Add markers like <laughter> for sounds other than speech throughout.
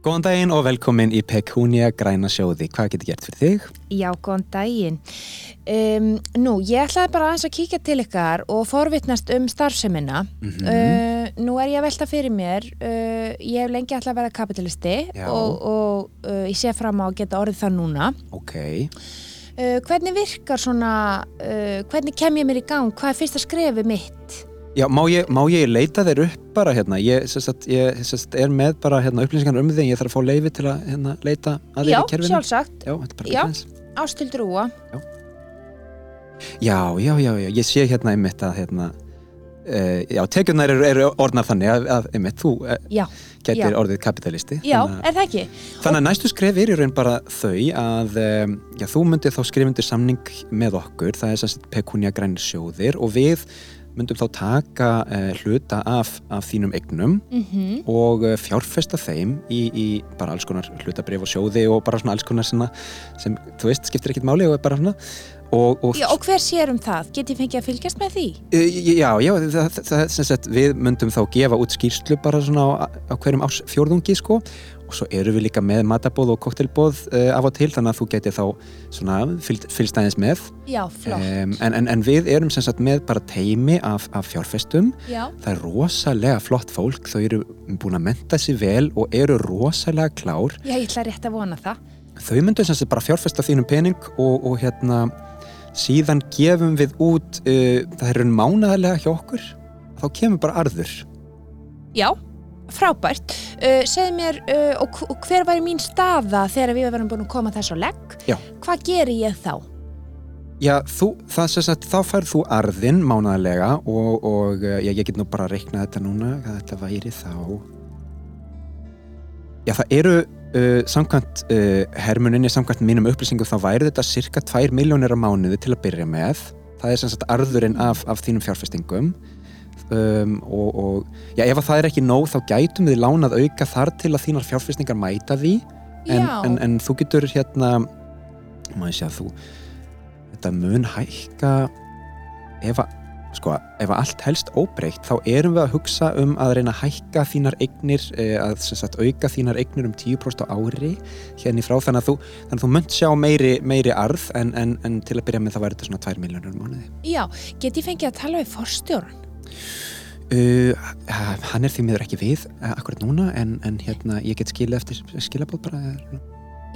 Góðan daginn og velkomin í Pekúnia græna sjóði. Hvað getur gert fyrir þig? Já, góðan daginn. Um, nú, ég ætlaði bara aðeins að kíkja til ykkar og forvitnast um starfseminna. Mhm. uh, nú er ég að velta fyrir mér, uh, ég hef lengi ætlað að vera kapitalisti Já. og, og uh, ég sé fram á að geta orðið það núna. Ok. Uh, hvernig virkar svona, uh, hvernig kem ég mér í gang, hvað er fyrsta skrefi mitt? Já, má ég, má ég leita þér upp bara hérna? Ég, sagt, ég sagt, er með bara hérna, upplýsingar um þig, ég þarf að fá leifi til að hérna, leita að Já, í kerfinu. sjálfsagt. Já, þetta er bara Já. aðeins. Ástildur Úa. Já, já, já, já, ég sé hérna einmitt að hérna, uh, já, tekjurnar eru, eru orðnar þannig að, að einmitt, þú uh, Já, getur Já. orðið kapitalisti. já, Þannig er það ekki? Þannig að næstu skref er í raun bara þau að um, já, þú myndir þá skrifundir samning með okkur, það er sérst pekunja grænir sjóðir og við myndum þá taka uh, hluta af, af þínum eignum Mm og uh, fjárfesta þeim í, í bara alls konar hlutabrif og sjóði og bara svona alls konar sinna, sem þú veist skiptir ekkert máli og er bara svona og, og Já, og hver sér um það? Get ég fengið að fylgjast með því? Uh, Já, já, það, það, það, við myndum þá gefa út skýrslu bara svona á, á hverjum árs fjórðungi sko og svo eru við líka með matabóð og koktelbóð uh, af og til þannig að þú getur þá fylgst aðeins með. Já, flott. um, en, en, en við erum sem sagt með bara teimi af, af fjárfestum. Já, það er rosalega flott fólk þau eru búin að menta sér vel og eru rosalega klár. Já, ég ætla rétt að vona það. þau myndu sem sagt bara fjárfesta þínum pening og, og hérna síðan gefum við út uh, það er mánaðarlega hjá okkur. Þá kemur bara arður. Já, frábært. Uh, segð mér, uh, og, og hver var mín staða þegar við varum búin að koma þess á legg? Já. Hvað gerir ég þá? Já, þú, það sem sagt, þá færð þú arðinn mánaðarlega og, og uh, já, ég get nú bara að reikna þetta núna hvað þetta væri þá Já, það eru uh, samkvæmt hermuninni, samkvæmt mínum upplýsingum þá væri þetta cirka 2 miljónir á mánuði til að byrja með það er sem sagt arðurinn af, af þínum fjárfestingum um, og, og já, ef að það er ekki nóg þá gætum við lánað auka þar til að þínar fjárfestingar mæta því. En, en, en þú getur hérna má ég segja þú þetta mun hækka ef að sko, ef að allt helst óbreytt þá erum við að hugsa um að reyna að hækka þínar eignir, eh, að sem sagt auka þínar eignir um 10% á ári hérna í frá, þannig að þú, þannig að þú munt sjá meiri, meiri arð en, en, en til að byrja með það væri þetta svona 2 miljónur mánuði. Já, get ég fengið að tala við forstjórn? Uh, hann er því miður ekki við uh, akkurat núna, en, en hérna ég get skilja eftir skilabóð bara eh,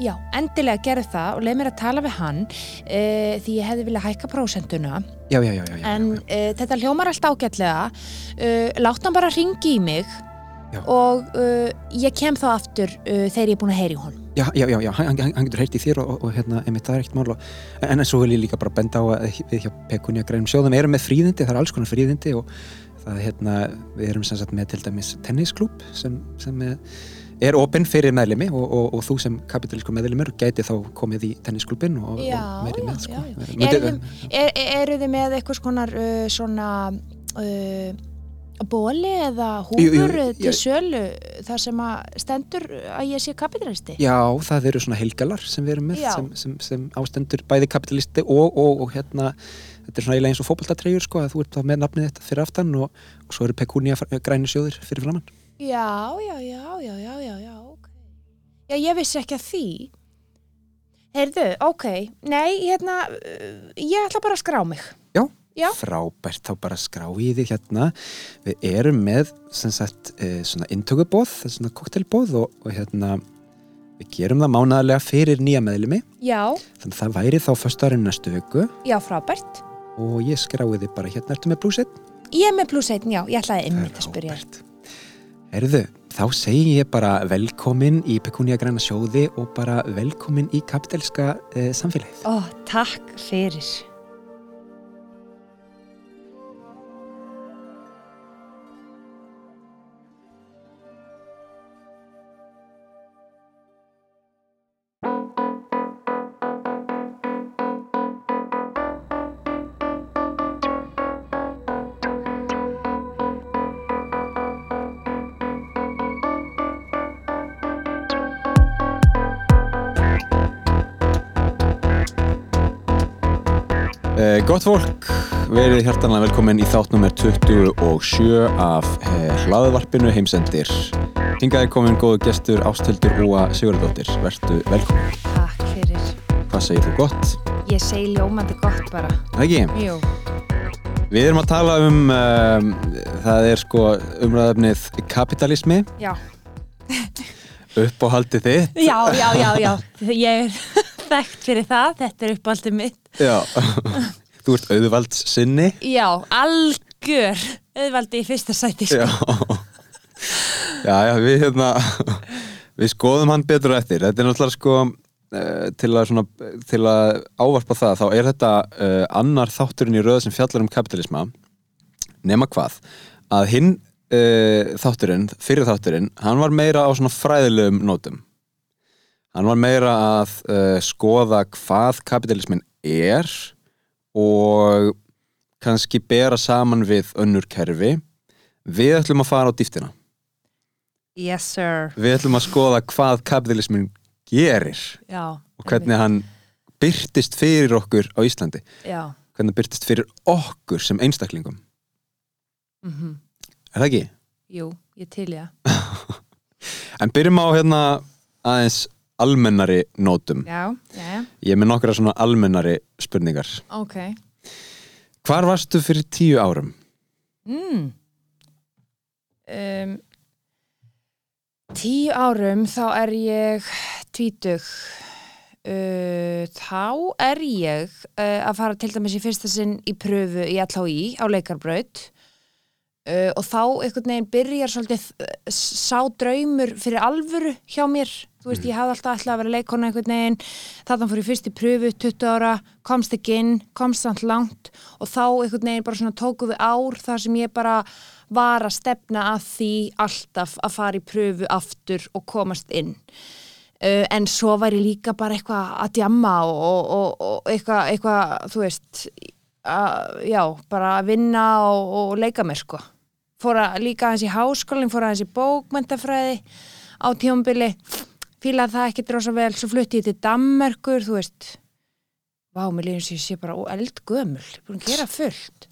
Já, endilega gerðu það og leið mér að tala við hann uh, því ég hefði viljað hækka prósentuna. Já, já, já, já, já, en uh, þetta hljómar allt ágætlega. Uh, látt hann bara ringi í mig Já. og uh, ég kem þá aftur uh, þegar ég er búin að heyri hún Já, já, já, já, hann, hann getur heyrt í þér og, og, og hérna, einmitt það er ekkert mál og, en, svo vil ég líka bara benda á að við hjá Pekunja grænum sjóðum erum með fríðindi, það er alls konar fríðindi og það hérna, við erum sem sagt með til dæmis tennisklúb sem, sem er, opinn fyrir meðlimi og, og, og þú sem kapitalísku meðlimur gæti þá komið í tennisklúbin og, Já, meiri já, með sko. já, já. Myndi- Eru þið- eru með eitthvað konar uh, svona uh, bóli eða húfur til sölu þar sem að stendur að ég sé kapitalisti Já, það eru svona helgalar sem við erum með sem, sem, sem ástendur bæði kapitalisti og, og, og hérna þetta er svona eiginlega eins og fótboltatreyjur sko að þú ert með nafnið þetta fyrir aftan og, og svo eru Pekunja græni sjóðir fyrir framann Já, já, já, já, já, já, já, ok. Já, ég vissi ekki að því. Heyrðu, ok, nei, hérna, uh, ég ætla bara að skrá mig. Já. Frábært þá bara skrá í því hérna. Við erum með sem sagt eh, svona intökubóð, svona koktelbóð og, og hérna við gerum það mánaðarlega fyrir nýja meðlumi Já, þannig að það væri þá föstarinn næstu viku. Já, frábært. og ég skrái því bara hérna. Ertu með blúsett Ég er með einn, já, ég ætlaði einmitt að spyrja. Herðu, þá segi ég bara velkomin í Pekunja græna sjóði og bara velkomin í kapitalska eh, samfélagið. Ó, takk fyrir. Gott fólk, verið hjartanlega velkomin í þátt nummer 27 af eh, hlaðvarpinu heimsendir Hingaði komin góðu gestur Ástildur Úa Sigurðardóttir. Vertu velkomin. Takk fyrir. Hvað segir þú gott? Ég segi ljómandi gott bara. Það ekki? Jú. Við erum að tala um, um það er sko umræðafnið kapitalismi. Já. Uppáhaldið þitt. Já, já, já, já. Ég er <laughs> þekkt fyrir það. Þetta er uppáhaldið mitt. Já. <laughs> Þú ert auðvalds sinni. Já, algjör. Auðvaldi í fyrsta sæti. Sko. Já. Já, já, við hérna, við skoðum hann betur eftir. Þetta er náttúrulega sko, uh, til, að svona, til að ávarpa það, þá er þetta uh, annar þátturinn í röð sem fjallar um kapitalisma, nema hvað, að hinn uh, þátturinn, fyrir þátturinn, hann var meira á svona fræðilegum nótum. Hann var meira að skoða hvað kapitalismin er og kannski bera saman við önnur kerfi. Við ætlum að fara á dýftina. Yes sir. Við ætlum að skoða hvað kapitalismin gerir Já. og hvernig hann byrtist fyrir okkur á Íslandi. Já. Hvernig hann byrtist fyrir okkur sem einstaklingum. Mm -hmm. Er það ekki? Jú, ég til ég. <laughs> en byrjum á hérna aðeins almennari nótum. Já, já. Ég er með nokkra svona almennari spurningar. Ok. Hvar varstu fyrir tíu árum? Mm. Um, tíu árum þá er ég tvítug uh, þá er ég uh, að fara til dæmis í fyrsta sinn í pröfu í LHI á leikarbraut uh, og þá einhvern veginn byrjar svolítið uh, sá draumur fyrir alvöru hjá mér þú veist, ég hafði alltaf ætlað að vera leikona einhvern veginn. Þarna fór ég fyrst í pröfu 20 ára, komst ekki inn komst samt langt. Og þá einhvern veginn bara svona tóku við ár þar sem ég bara var að stefna að því alltaf að fara í pröfu aftur og komast inn. Uh, en svo var ég líka bara eitthvað að djamma og, og, og, og eitthvað, eitthvað, þú veist að, já, bara að vinna og leika mér sko. Fór að líka aðeins í háskólinn, fór aðeins í bókmentafræði á tíumbili fílaði það ekki drósa vel. Svo flutti ég til Dammerkur, þú veist. Vá, mér lífum sem ég sé bara eldgömul, ég er búin að gera fullt.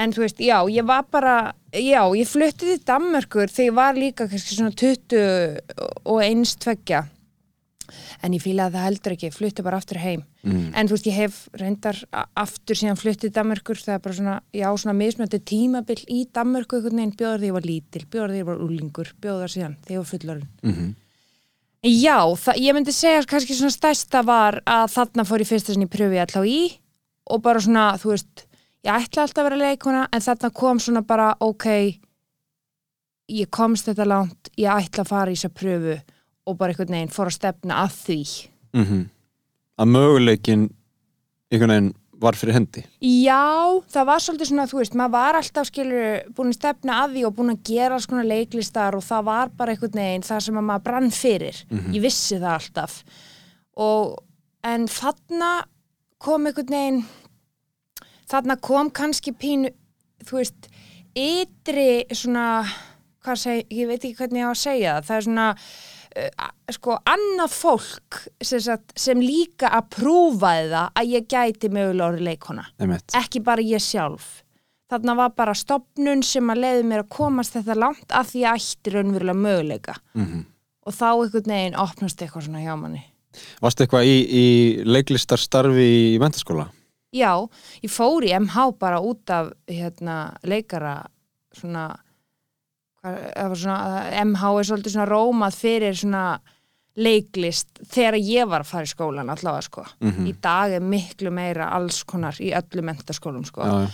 En þú veist, já, ég var bara já, ég fluttið til Danmörkur þegar ég var líka kannski svona 20 og einstveggja en ég fýlaði það heldur ekki, fluttið bara aftur heim. Mm. en þú veist, ég hef reyndar aftur síðan fluttið til Danmörkur það er bara svona, já, svona mismjöndi tímabill í Danmörku einhvern veginn, bjóðar því ég var lítil bjóðar því ég var úlingur, bjóðar síðan þegar ég var fullorinn mm -hmm. Já, ég myndi segja kannski svona stærsta var að þarna fór ég fyrst þess að ég pröfi allá í og bara svona, þú veist ég ætla alltaf að vera leikona en þarna kom svona bara ok ég komst þetta langt ég ætla að fara í þessa pröfu og bara einhvern veginn fór að stefna að því mm -hmm. að möguleikin einhvern veginn var fyrir hendi? Já, það var svolítið svona þú veist, maður var alltaf skilur búin að stefna að því og búin að gera svona leiklistar og það var bara einhvern veginn það sem maður brann fyrir. Mm -hmm. ég vissi það alltaf. Og en þarna kom einhvern veginn þarna kom kannski pínu þú veist, ytri svona, hvað seg, ég veit ekki hvernig ég á að segja það, það er svona sko, annað fólk sem, sagt, sem líka að prúfaði það að ég gæti mögulega orðið leikona, Einmitt. ekki bara ég sjálf þarna var bara stopnun sem að leiði mér að komast þetta langt að því að ætti raunverulega möguleika mm -hmm. og þá einhvern veginn opnast eitthvað svona hjá manni Varst eitthvað í, í leiklistarstarfi í mentaskóla? Já, ég fór í MH bara út af hérna, leikara svona, svona MH er svolítið svona rómað fyrir svona leiklist þegar ég var að fara í skólan allavega sko. Mm -hmm. Í dag er miklu meira alls konar í öllu mentaskólum sko. Já,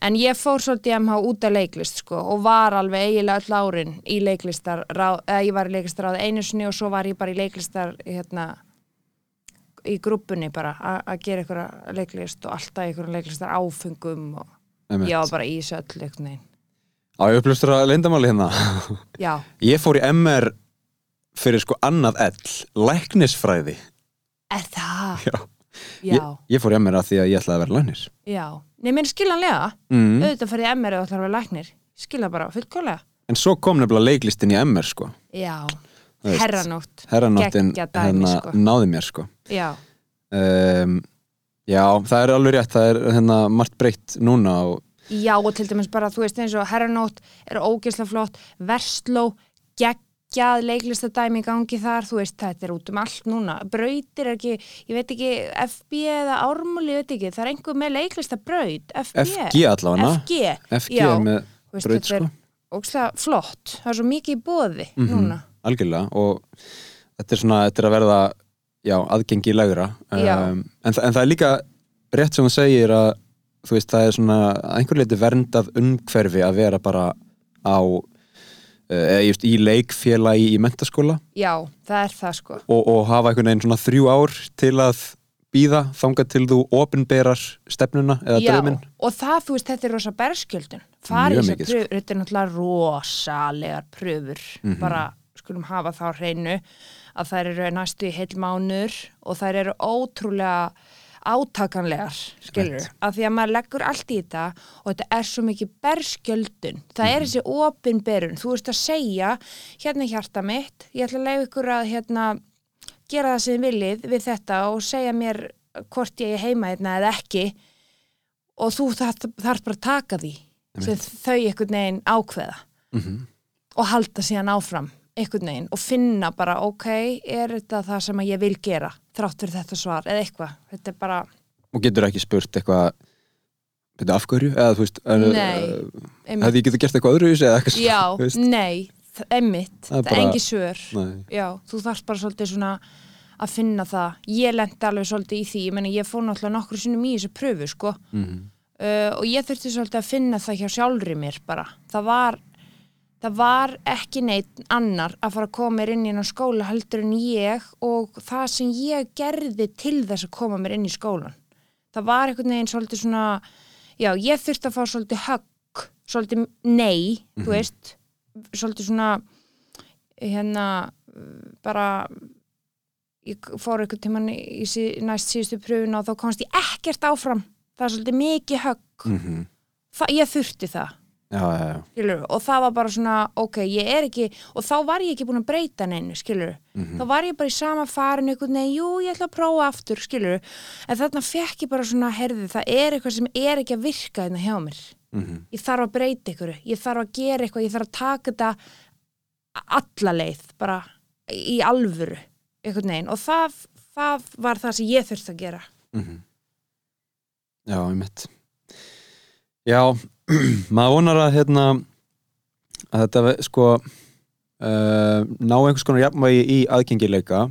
en ég fór svolítið MH út af leiklist sko og var alveg eiginlega öll árin í leiklistar, eða ég var í leiklistar á einu sinni og svo var ég bara í leiklistar hérna í grúpunni bara að gera einhverja leiklist og alltaf einhverja leiklistar áfengum og Einmitt. ég var bara í þessu öll einhvern veginn Á ég upplustur að leindamáli hérna. <laughs> Já, Ég fór í MR fyrir sko annað ell læknisfræði. Er það? Já, Já, Ég, ég fór í MR að því að ég ætlaði að vera læknir. Já. Er skiljanlega, mm. auðvitað fyrir MR eða ætlar að vera læknir, skilja bara fullkólega En svo kom nefnilega leiklistin í MR sko. Já, veist, herranótt. Herranóttin hérna sko. náði mér sko. Já, um, Já, það er alveg rétt. Það er hérna margt breytt núna og já og til dæmis bara þú veist eins og herranótt er ógeðslega flott. Versló, geggjað leiklistadæmi í gangi þar, þú veist, þetta er út um allt núna, brautir er ekki ég veit ekki, FB eða Ármúli, ég veit ekki, það er einhver með leiklistabraut FB, FG allavega. FG, FG já, með þú veist, braut þetta er sko. ógstlega flott, það er svo mikið í bóði Mhm. núna, algjörlega. Og þetta er svona, þetta er að verða já, aðgengilegra. Já. um, en, en það er líka rétt sem hún segir að þú veist, það er svona að einhver leiti verndað umhverfi að vera bara á uh, eða just í leikfélagi í mentaskóla já, það er það sko. Og, og hafa einhvern veginn svona þrjú ár til að býða þangað til þú opinberar stefnuna eða Já, drauminn. og það, þú veist, þetta er rosa berskjöldun farið Mjög þessar mikið, sko. pröfur, þetta er náttúrulega rosalegar pröfur. Mhm. bara skulum hafa þá hreinu að þær eru næstu í heil mánur og þær eru ótrúlega átakanlegar, skilur Rétt. af því að maður leggur allt í þetta og þetta er svo mikið berskjöldun. Það er þessi opinberun, þú veist að segja hérna hjarta mitt ég ætla að leiða ykkur að hérna gera það sem viljið við þetta og segja mér hvort ég er heima hérna eða ekki. Og þú þarf, þarf bara að taka því sem þau einhvern veginn ákveða mm og halda síðan áfram einhvern veginn og finna bara ok, er þetta það sem ég vil gera þrátt fyrir þetta svar eða eitthvað? Þetta er bara, og getur ekki spurt eitthvað betur af hverju? Eða þú veist einmitt, hefði ég getið gert eitthvað öðru eða eitthvað já, veist? nei einmitt, Það er bara- engi svör. Já, þú þarfst bara svolítið svona að finna það, ég lendi alveg svolítið í því, ég meni ég fór náttúrulega nokkru sinnum í þessu pröfu sko. Mhm. uh, og ég þurfti svolítið að finna það hjá sjálfri mér bara. Það var, það var ekki neitt annar að fara að koma mér inn í skóla heldur en ég og það sem ég gerði til þess að koma mér inn í skólan það var einhvern veginn svolítið svona já, ég þurfti að fá svolítið högg svolítið nei, þú veist svolítið svona hérna bara ég fór einhvern tímann í sí- næst síðustu pröfuna og þá komst ég ekkert áfram. Það er svolítið mikið högg. Mhm. það, ég þurfti það já, já, já. skilur, og það var bara svona ok, ég er ekki, og þá var ég ekki búin að breyta neinu, skilur, Mhm. þá var ég bara í sama farin einhvern veginn, jú, ég ætla að prófa aftur skilur, en þarna fekk ég bara svona herði, það er eitthvað sem er ekki að virka hérna hjá mér, Mhm. ég þarf að breyta ykkur, ég þarf að gera eitthvað, ég þarf að taka þetta alla leið, bara í alvöru, einhvern veginn og það, það var það sem ég þurfti að gera Mhm. já, ég mitt já, <clears throat> maður vonar að hérna að þetta sko uh, ná einhvers konar jafnvægi í aðgengileika.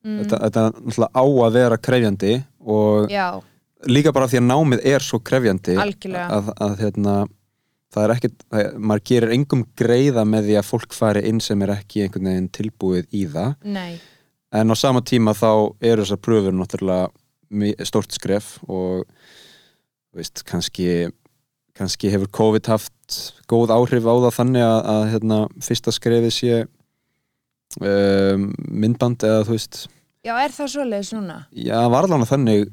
Mm. þetta, þetta náttúrulega á að vera krefjandi og já, líka bara því að námið er svo krefjandi algjörlega. að, að hérna það er ekkert, maður gerir engum greiða með því að fólk fari inn sem er ekki einhvern veginn tilbúið í það. Nei, en á sama tíma þá eru þessar pröfur náttúrulega stórt skref og veist, kannski kannski hefur COVID haft góð áhrif á það þannig að, að hérna, fyrsta skrefið sé um, myndband eða þú veist já, er það svoleiðis núna? já, var alveg þannig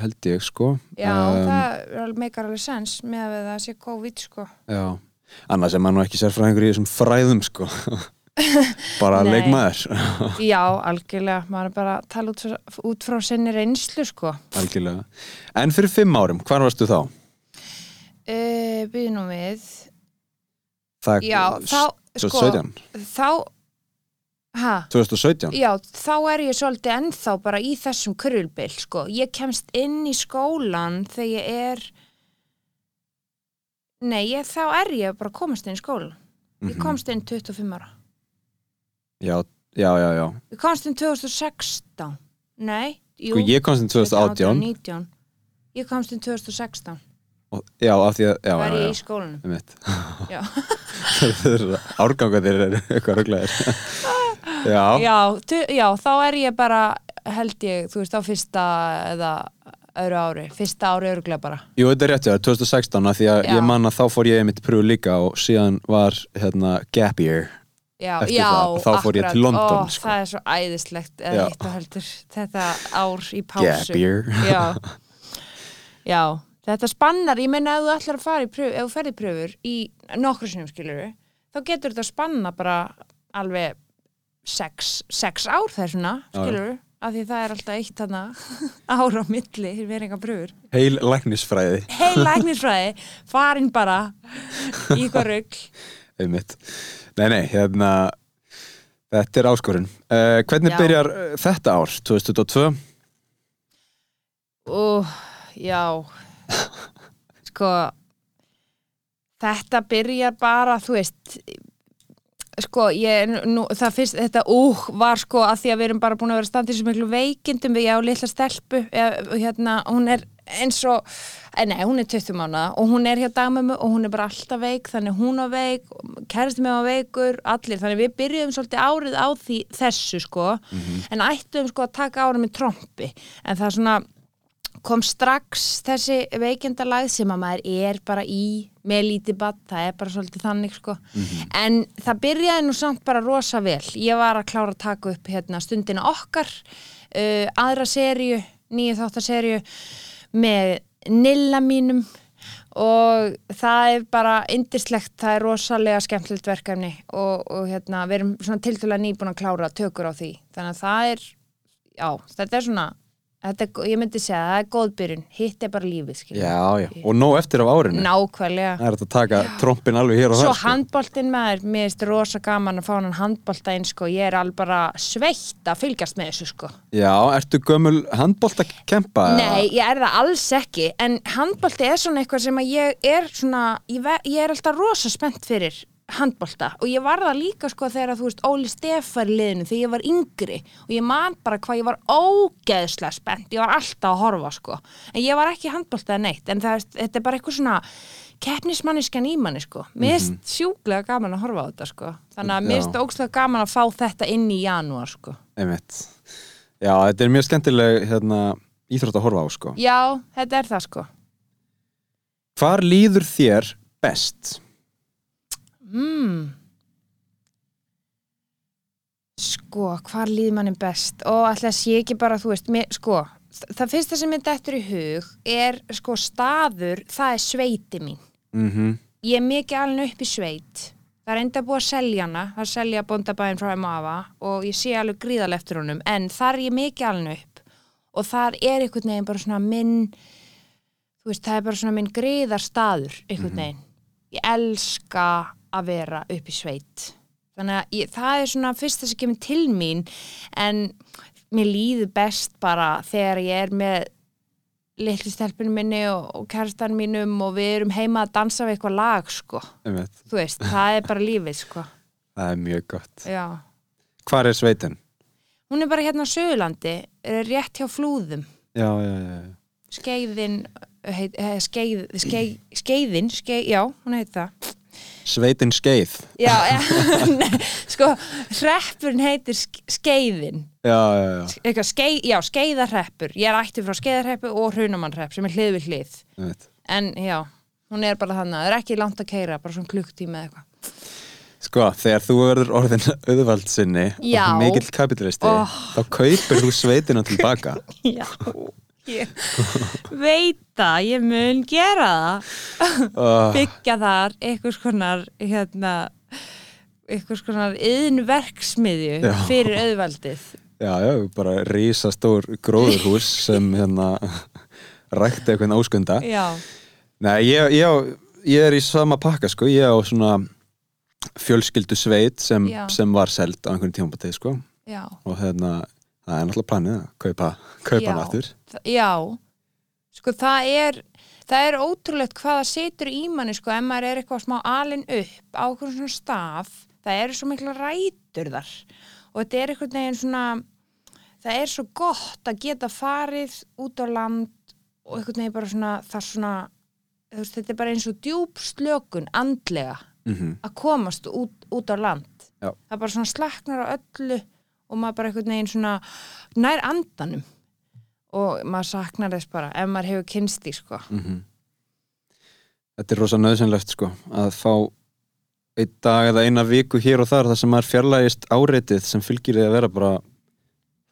held ég sko Já, Um, það meikar alveg sens með að það sé COVID sko. Já, annars er maður nú ekki sérfræðingur í þessum fræðum sko <laughs> bara Nei. leikmaður Já, algjörlega, maður er bara að tala út, frá- út frá sinni reynslu sko. algjörlega En fyrir fimm árum, hvar varstu þá? Uh, Býðu nú við. Það, Já, þá, sko, 2017 þá, ha, 2017? já, þá er ég svolítið ennþá bara í þessum kurulbil sko. Ég kemst inn í skólan þegar ég er, nei, ég, þá er ég bara komast inn í skólan. Ég Mhm. komst inn 25 ára. Já, já, já, já Ég komst inn 2016. Nei, jú. Sko ég komst inn 2018 19. Ég komst inn 2016 og, Já, af því að já, var ég já, í skólanum. Einmitt. Já, <laughs> Árganga þeir eru eitthvað röglegir <laughs> Já, já, já, þá er ég bara held ég, þú veist, á fyrsta eða öðru ári. Fyrsta ári öruglega bara. Jú, þetta er rétt já, 2016 af því að Já. ég man að þá fór ég einmitt pröfu líka og síðan var hérna gap year Já, Eftir já, það, þá fór ég akkurat. til London, Ó, sko. Það er svo æðislegt eða eitt og heldur. Þetta ár í pásu. Gap year. Já. <laughs> já, þetta spannar ég meina ef þú ætlar að fara í pröfu ef þú ferði pröfur í nokkru sinum skilur þá getur þetta spanna bara alveg sex, sex ár þessuna Já, já. skilur af því það er alltaf eitt þarna <laughs> ára á milli við enga pröfur Heil læknisfræði heil <laughs> læknisfræði, farin bara í hvað rugg einmitt Nei, nei, hérna Þetta er áskorun. Uh, hvernig Já. byrjar uh, þetta ár, 2022? Ú, já sko þetta byrjar bara þú veist sko ég, nú, það fyrst, þetta úh var sko að því að við erum bara búin að vera standið svo miklu veikindum við já, litla stelpu hérna, hún er eins og eh, nei, hún er 20 mánuða og hún er hjá dagmömmu og hún er bara alltaf veik þannig hún á veik, kæristi með á veikur allir, þannig við byrjuðum svolítið árið á því þessu sko. En ættum sko að taka árið með trompi. En það er svona kom strax þessi veikindalag sem að maður er bara í með lítið badd, það er bara svolítið þannig sko. en það byrjaði nú samt bara rosa vel, ég var að klára að taka upp hérna, stundina okkar uh, aðra serju, nýju þáttaserju með nilla mínum. Og það er bara indislegt, það er rosalega skemmtilegt verkefni og, og hérna, við erum svona tiltölulega nýbúin að klára tökur á því, þannig að það er já, þetta er svona þetta ég myndi segja, það er góð byrjun hitt er bara lífið, skilja Já, já. Og nóg eftir af árinu. nákvæmlega Það er þetta að taka trompin alveg hér og Svo það. sko. handboltinn maður, mér finnst rosa gaman að fá hann handbolta inn sko, ég er alveg bara sveitt að fylgjast með þessu sko. Já, ertu gömul handbolt að kempa? Nei, ég er það alls ekki, en handbolti er svona eitthvað sem að ég er svona, ég, ég er alltaf rosa spennt fyrir handbolta. Og ég var það líka sko þegar þú veist Óli Stefar í liðinu þegar ég var yngri. Og ég man bara hvað ég var ógeðslega spennt, ég var alltaf að horfa sko, en ég var ekki handbolta eða neitt, en það, þetta er bara eitthvað svona keppnismanniskan í manni sko. Mér finnst sjúklega gaman að horfa á þetta sko. Þannig að finnst ógeðslega gaman að fá þetta inn í janúar sko. Einmitt. Já, þetta er mjög skemmtileg hérna, íþrótt að horfa á, sko. Já, þetta er það sko. Hvar líður þér best? Mm. Sko, hvar líður manni best? Og alltaf sé ekki bara, þú veist, mér, sko, það fyrsta sem mér dættur í hug er, sko, staður, það er sveiti mín. Mm Ég er mikið alveg upp í sveit. Það er enda búið að selja hana, það er selja bóndabæðin frá Emafa og ég sé alveg gríðal eftir honum, en þar er ég mikið alveg upp og þar er einhvern veginn bara svona minn, þú veist, það er bara svona minn gríðar staður, einhvern veginn. Ég elska að vera upp í sveit. Þannig að ég, það er svona fyrsta sem kemur til mín, en mér líður best bara þegar ég er með litlu stelpunum minni og, og kærstan mínum og við erum heima að dansa við eitthvað lag, sko. Þú veist, það er bara lífið, sko. Það er mjög gott. Já. Hvar er sveitin? Hún er bara hérna á Söðurlandi, er rétt hjá flúðum. Já, já, já. já. Skeiðin, heit, eh, skeið, skeið, skeiðin, skeið, já, hún heit það. Sveitin skeið. Já, <laughs> ja, <laughs> sko, hreppurinn heitir sk- skeiðin. Já, já, já. Skeið, já, skeiðarhreppur. Ég er ættið frá skeiðarhreppu og hrunamannhrepp sem er hlið við hlið. Einmitt. En já, hún er bara þannig, það er ekki langt að keira, bara svona klukktíma eða eitthvað. Sko, þegar þú verður orðin auðvald sinni Já. og mikill kapitalisti, Oh. þá kaupir þú sveitina tilbaka. <laughs> Já, ég veit það, ég mun gera það. Oh, byggja þar einhvers konar hérna einhvers konar yðnverksmiðju Já. fyrir auðvaldið já, já, bara rísastór gróðurhús sem hérna rækti eitthvað áskunda. já, Nei, ég, ég, ég er í sama pakka, sko. Ég á svona fjölskyldu sveit sem, sem var seld á einhvern tímabotið, sko. já, Og hérna, það er náttúrulega planið að kaupa, kaupa hann aftur. Já. Sko það er það er ótrúlegt hvað það situr í manni sko, ef maður er eitthvað smá alin upp á okkur svona stað það eru svo mikla rætur þar. Og þetta er einhvern veginn svona það er svo gott að geta farið út á land og einhvern veginn bara svona svona veist, þetta er bara eins og djúb slökun andlega Mm að komast út, út á land. Já. það bara svona slaknar á öllu og maður bara einhvern veginn svona nær andanum. Og maður saknar þess bara ef maður hefur kynst í sko. -hmm. Þetta er rosa nöðsynlegt sko að fá einn dag eða eina viku hér og þar þar sem maður fjarlægist áreitið sem fylgir því að vera bara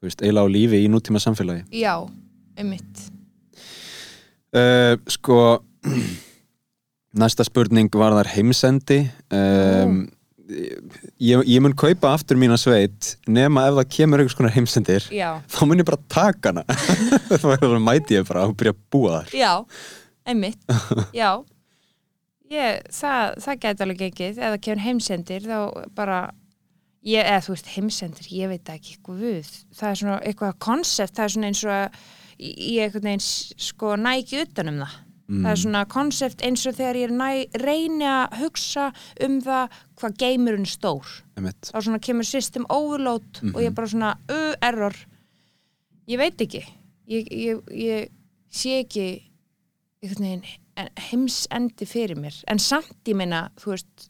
veist, eiginlega á lífi í nútíma samfélagi. Já, einmitt. Uh, Sko <clears throat> næsta spurning var þar heimsendi. Um, ég, ég mun kaupa aftur mína sveit nema ef það kemur einhvers konar heimsendir. Já, þá mun ég bara taka hana. <laughs> Þá er mæti ég bara og byrja að búa þar. Já, einmitt. Já. Ég, það, það gæti alveg gengið. Ef það kemur heimsendir þá bara ég, eða þú veist, heimsendir, ég veit ekki guð, það er svona eitthvað konsept, það er svona eins og að ég einhvern veginn s- sko næ ekki utan um það Mm. það er svona konsept eins og þegar ég næ, reyni að hugsa um það hvað geimurinn er stór. Þá svona kemur system overload og ég bara svona, uh, error. Ég veit ekki. Ég, ég, ég sé ekki veginn en- heimsendi fyrir mér. En samt ég meina, þú veist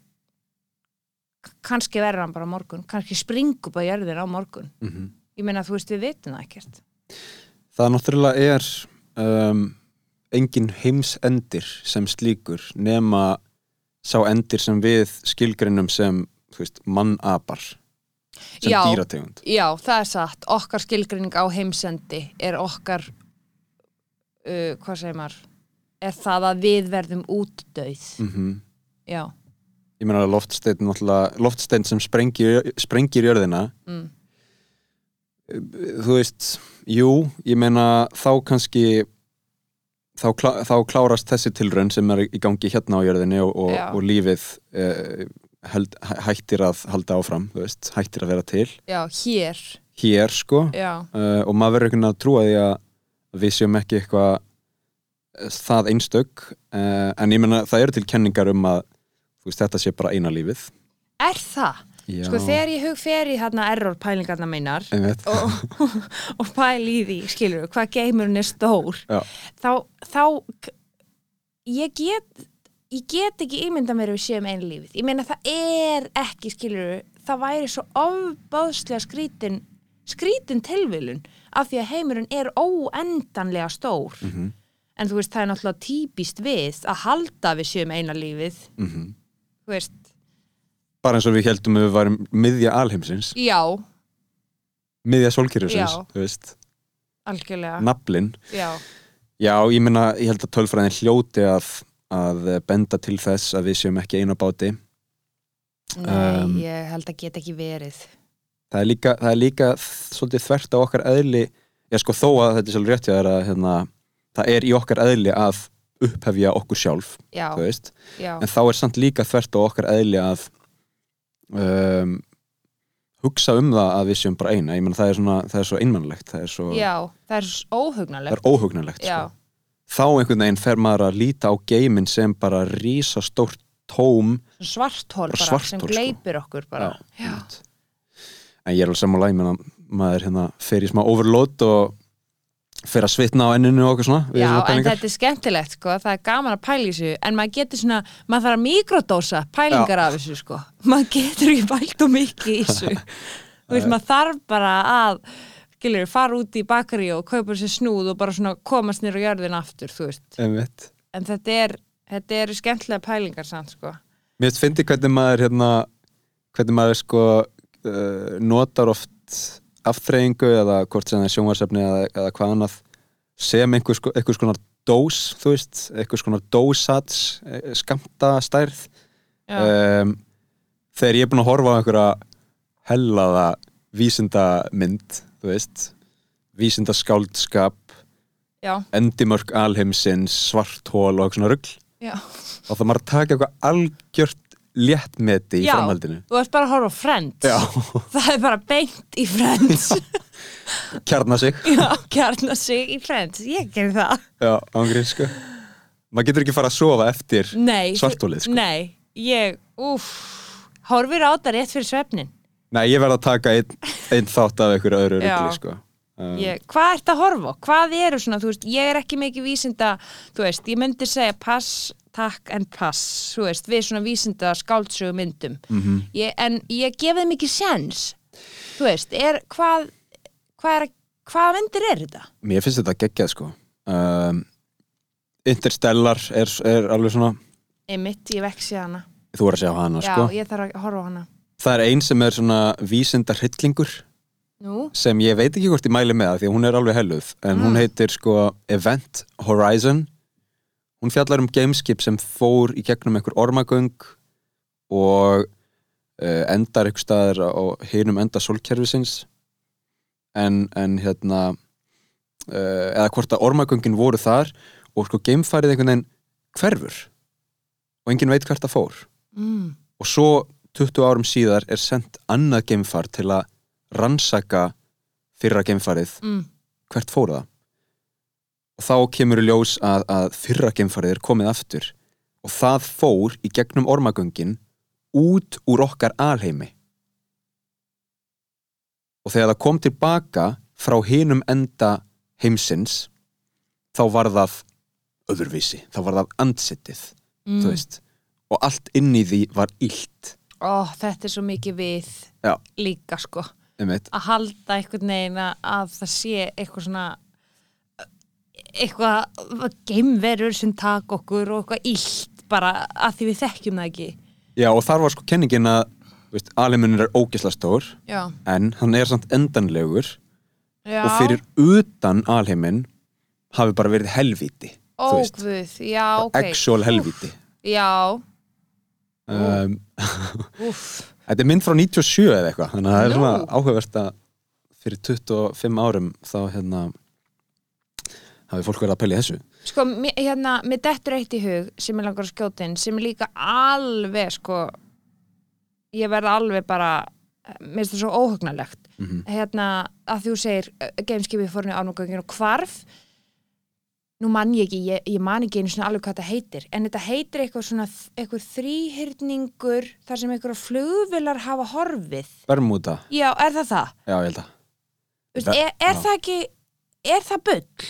kannski verður hann bara morgun. Kannski springur bara jörðin á morgun. Mm ég meina, þú veist, við vitum það ekkert. Það náttúrulega er um, engin heimsendir sem slíkur nema sá endir sem við skilgreinum sem veist, mannapar sem Já. dýrategund. Já, það er satt, okkar skilgreining á heimsendi er okkar uh, hvað segir maður? Er það að við verðum útdauð. Mm já, Ég meina að loftsteinn náttúrulega loftsteinn sem sprengir, sprengir jörðina. Mm. þú veist, jú ég meina þá kannski þá, klá, þá klárast þessi tilraun sem er í gangi hérna á jörðinni og, og, og lífið eh, held, hæ- hættir að halda áfram, veist, hættir að vera til. Já, hér. Hér sko. Já, uh, og maður verður einhvern veginn að trúa því að við séum ekki eitthvað eh, það einstök. Uh, en ég meina það eru til kenningar um að veist, þetta sé bara eina lífið. Er það? Já, Sko þegar ég hug fer í hérna error pælingarna meinar og, og pæli í því, skilur við, hvað geimurinn er stór Já. þá, þá ég get ég get ekki ímynda mér við séum einu lífið. Ég meina það er ekki, skilur við það væri svo ofbáðslega skrítin skrítin tilvilun af því að heimurinn er óendanlega stór. Mhm, en þú veist, það er náttúrulega típist við að halda við séum eina lífið. Mhm. þú veist, bara eins og við heldum að við varum miðja alheimsins. Já, miðja sólkyrjusins, Já. þú veist. Algjörlega. Naflin, já, já, ég meina ég held að tölfræðin hljóti að, að benda til þess að við séum ekki einu á báti. Nei, Um, ég held að geta ekki verið. Það er líka, það er líka svolítið þvert á okkar eðli já sko þó að þetta er svolítið rétt þér að hérna, það er í okkar eðli að upphefja okkur sjálf, já, en þá er samt líka þvert á okkar eðli að um, hugsa um það að við séum bara eina, ég menn það er svona það er svo einmannlegt, það er svo já það er það óhugnalegt er óhugnulegt já, sko. þá einhvern veginn fer maður að líta á geiminn sem bara rísa stórt tóm svarthól Bara svarthol, sem sko. gleipir okkur bara já, einmitt. en ég er alveg sammála ég meina maður hérna fer í smá overload og fer að svitna á enninu og okkur svona já svona en þetta er skemmtilegt sko, það er gaman að pæla í þessu en maður getur svona, maður þarf að mikrodósa pælingar af þessu sko. Maður getur ekki pælt og mikið í þessu. <laughs> Veist, maður þarf bara að skilur, fara út í bakari og kaupa sér snúð og bara svona komast nýr á jörðin aftur, þú veist, Einmitt. en þetta er þetta eru skemmtilega pælingar samt sko. Mér finnst hvernig maður hérna, hvernig maður sko uh, notar oft afþreyingu eða hvort sem það er sjónvarsefni eða, eða hvað annað sem einhvers, einhvers konar dós þú veist, einhvers konar dósats skamta stærð um, þegar ég er búin að horfa á einhverja hellaða vísindamynd þú veist vísindaskáldskap já, endimörk alheimsins, svarthól og eitthvað svona rugl já. og það maður að taka eitthvað algjört léttmeti í Já. framhaldinu. þú ert bara að horfa á Friends. Já, <laughs> það er bara beint í Friends. <laughs> Kjarna sig. <laughs> Já, kjarna sig í Friends. Ég gerir það. Já, ángrið sko. Maður getur ekki fara að sofa eftir Svartholið, sko. Nei, ég, úff. Horfir á þetta rétt fyrir svefnin Nei, ég verð að taka einn ein þátt af einhverju öðru Já. rugli sko. Um, ég, Hvað ert að horfa á? Hvað eru svona, þú veist, ég er ekki mikið vísinda Þú veist, ég myndi segja pass, takk en pass Þú veist, við svona vísinda skáldsögu myndum. Mhm. ég, En ég gef þeim ekki sens Þú veist, er, hvað Hvað er, hvaða myndir er þetta? Mér finnst þetta geggjað sko. Um, Interstellar er, er alveg svona Einmitt, ég veksi hana. Þú voru að segja hana Já, sko ég þarf að horfa á hana. Það er ein sem er svona vísindar hryllingur Nú, sem ég veit ekki hvort ég mæli með það því hún er alveg helluð. En hún Mm. heitir sko Event Horizon hún fjallar um gameskip sem fór í gegnum einhver ormagöng og uh, endar einhver staðar á hinum enda sólkerfisins. En, en hérna uh, eða hvort að ormagöngin voru þar og sko gamefarið einhvern veginn hverfur og enginn veit hvert það fór. Mm, og svo 20 árum síðar er sendt annað geimfar til að rannsaka fyrra geimfarið. Mm. hvert fór það þá kemur ljós að, að fyrra geimfarið er komið aftur og það fór í gegnum ormagöngin út úr okkar alheimi og þegar það kom tilbaka frá hinum enda heimsins þá var það öðruvísi, þá var það andsettið Mm. þú veist og allt inn í því var illt Ó, þetta er svo mikið við Já. líka sko eitt, að halda einhvern veginn að það sé eitthvað svona eitthvað geimverur sem tak okkur og eitthvað illt bara að því við þekkjum það ekki. Já og þar var sko kenningin að alheimunir er ógisla stór Já, en hann er samt endanlegur. Já. og fyrir utan alheimin hafi bara verið helvíti Ó, þú veist, guð, já, ok. actual helvíti. Já, um, úff. <laughs> Þetta er mynd frá 97 eða eitthvað þannig að það er Nú. svona áhugavert að fyrir 25 árum þá hérna hafi fólk verið að í þessu? Sko, hérna, mér dettur eitt í hug sem ég langar að skjóta inn, sem er líka alveg, sko ég verð alveg bara mér finnst það svo óhugnalegt Mhm. hérna, að þú segir gameskipið fór niður ánúgöngin og hvarf. Nú man ég ekki, ég, ég man ekki einu svona alveg hvað þetta heitir, en þetta heitir eitthvað svona, eitthvað þrýhyrningur þar sem eitthvað flugvilar hafa horfið. Bermuda, já, er það það? já ég held að. Veist, er, er það ekki er það bull?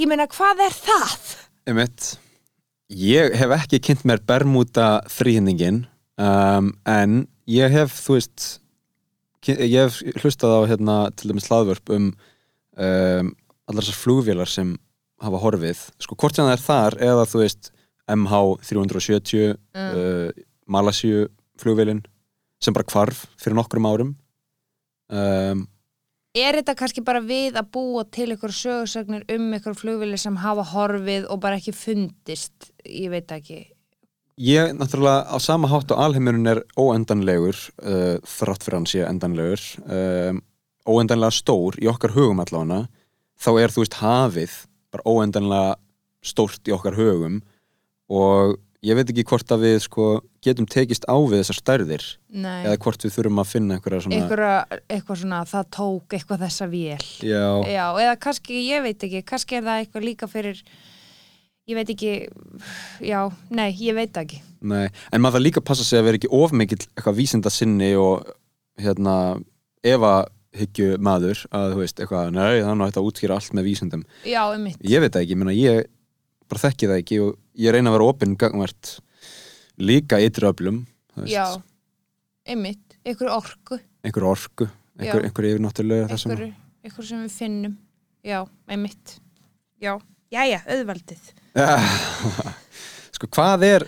Ég meina, hvað er það? Einmitt. Ég hef ekki kynnt mér Bermuda þrýhindingin um, en ég hef, þú veist ég hef hlustað á hérna til dæmis hlaðvörp um, um allar þessar flugvélar sem hafa horfið, sko hvort sem það er þar eða þú veist MH370 Mm. uh, Malasíu flugvélin sem bara hvarf fyrir nokkrum árum um, Er þetta kannski bara við að búa til ykkur sögursagnir um ykkur flugvili sem hafa horfið og bara ekki fundist? Ég veit ekki. Ég, náttúrulega, á sama hátt og alheimurinn er óendanlegur uh, þrátt fyrir hann sé endanlegur um, óendanlega stór í okkar hugum allavega þá er þú veist hafið bara óendanlega stórt í okkar hugum og ég veit ekki hvort að við sko getum tekist á við þessar stærðir Nei. eða hvort við þurfum að finna einhverja svona Einhverja, eitthvað svona, það tók eitthvað þessa vél. Já, Já, eða kannski, ég veit ekki, kannski er það eitthvað líka fyrir, ég veit ekki, já, nei, ég veit ekki. nei, en maður það líka passa sig að vera ekki of mikill eitthvað vísinda sinni og hérna, efa hyggju maður að þú veist eitthvað, nei, þannig að þetta útskýra allt með vísindum Já, um mitt. ég veit ekki, menna, ég bara þekki það ekki og ég reyna að vera opinn gangvært líka ytri öflum Já, einmitt, einhver orku, einhver orku, einhver, Já. einhver yfirnáttúrulega þessum einhver, einhver sem við finnum. Já, einmitt. Já, jæja, auðvaldið. <laughs> sko hvað er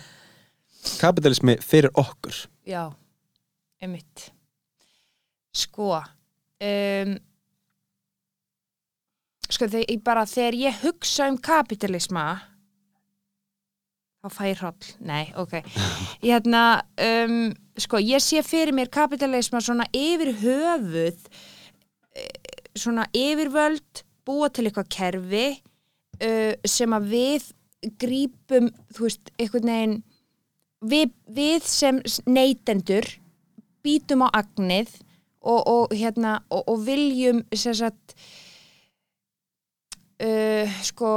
kapitalismi fyrir okkur Já, einmitt. Sko, um, sko þegar, ég bara, þegar ég hugsa um kapitalisma, þá fæ ég hroll. Nei, ok. Hérna, um, sko, ég sé fyrir mér kapitalisma svona yfir höfuð, eh, svona yfirvöld, búa til eitthvað kerfi uh, sem að við grípum, þú veist, einhvern veginn við, við sem neytendur býtum á agnið og, og, hérna, og, og viljum sem sagt uh, sko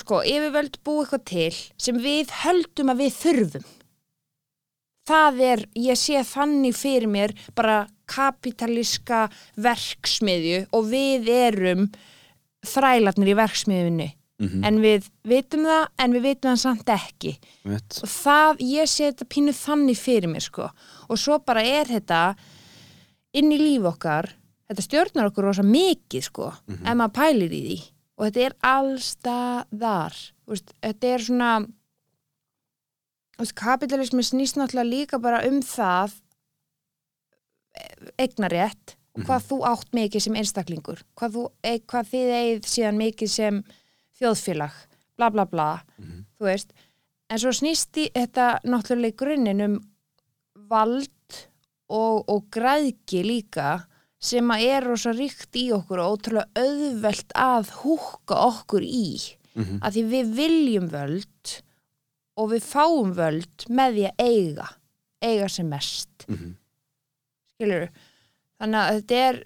sko, yfirvöld búi eitthvað til sem við höldum að við þurfum. Það er, ég sé þannig fyrir mér bara kapitalíska verksmiðju og við erum þrælarnir í verksmiðjunni. Mm en við vitum það en við vitum það samt ekki. -hmm. og það, ég sé þetta pínu þannig fyrir mér sko. Og svo bara er þetta inn í líf okkar þetta stjórnar okkur rosa mikið sko Mhm. ef maður pælir í því og þetta er allstaðar þetta er svona kapitalismi snýst náttúrulega líka bara um það eignarétt og hvað þú átt mikið sem einstaklingur hvað, þú, e, hvað þið eigið síðan mikið sem þjóðfélag bla bla bla Mhm. þú veist. En svo snýst í þetta náttúrulega í grunninn um vald og, og græðki líka sem að er rosa ríkt í okkur og ótrúlega auðvelt að húka okkur í Mm að því við viljum völd og við fáum völd með því að eiga eiga sem mest Mhm. skilur þannig að þetta er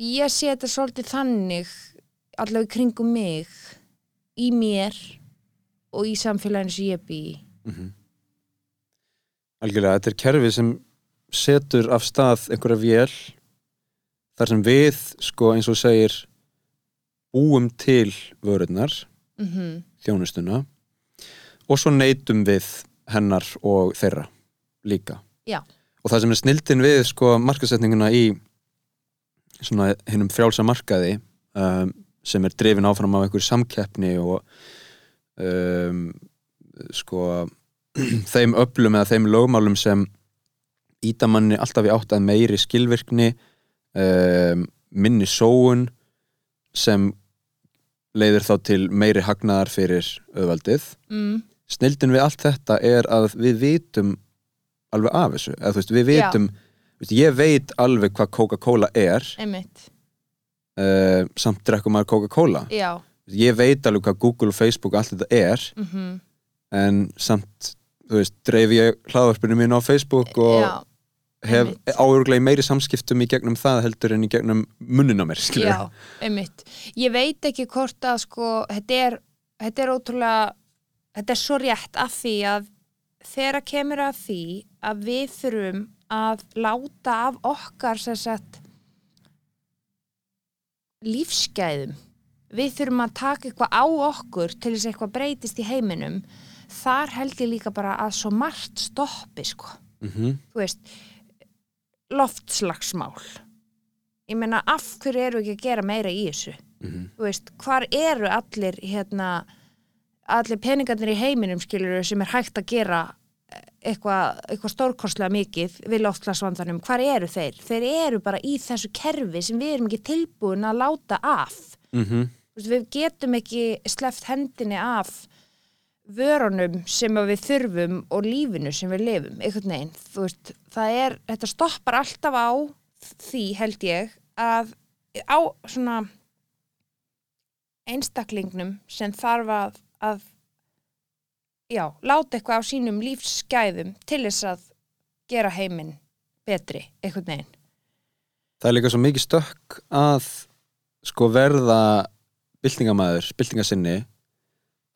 ég sé þetta svolítið þannig allavega í kringum mig í mér og í samfélaginu sem ég bý í. Mhm. Algjörlega, þetta er kerfi sem setur af stað einhverja vél þar sem við, sko eins og segir búum til vörurnar, mm þjónustuna og svo neytum við hennar og þeirra líka. Já. Og það sem er snildin við sko markasetninguna í svona hinnum frjálsa markaði um, sem er drifin áfram af einhverju samkeppni og um, sko <clears throat> þeim öflum eða þeim lögmálum sem ítamanni alltaf í átt að meiri skilvirkni um, minni sóun sem leiðir þá til meiri hagnaðar fyrir auðvaldið. mm. Snildin við allt þetta er að við vitum alveg af þessu, þú veist, við vitum veist, ég veit alveg hvað Coca-Cola er. Uh, samt drekkum maður Coca-Cola. Ég veit alveg hvað Google og Facebook allt þetta er mm en samt, þú veist, dreif ég hlaðvarpinu mín á Facebook og já, hef einmitt. áuruglega meiri samskiptum í gegnum það heldur en í gegnum munnin á mér, skilur já, einmitt. Ég veit ekki hvort að sko þetta er, þetta er ótrúlega þetta er svo rétt af því að þegar kemur að því að við þurfum að láta af okkar sagt lífsgæðum við þurfum að taka eitthvað á okkur til þess að eitthvað breytist í heiminum þar held ég líka bara að svo margt stoppi sko. Mm þú veist loftslagsmál. Ég meina af hverju eru ekki að gera meira í þessu? -hmm. þú veist, hvar eru allir hérna, allir peningarnir í heiminum skilur sem er hægt að gera eitthvað eitthva stórkostlega mikið við loftslagsvandanum, hvar eru þeir? Þeir eru bara í þessu kerfi sem við erum ekki tilbúin að láta af. Mm Þú veist, við getum ekki sleft hendinni af vörunum sem við þurfum og lífinu sem við lifum, einhvern veginn. Veist, það er, þetta stoppar alltaf á því held ég að á svona einstaklingnum sem þarf að, að já, láta eitthvað á sínum lífsgæðum til þess að gera heiminn betri, einhvern veginn. Það er líka svo mikið stökk að sko verða byltingamæður, byltingasinni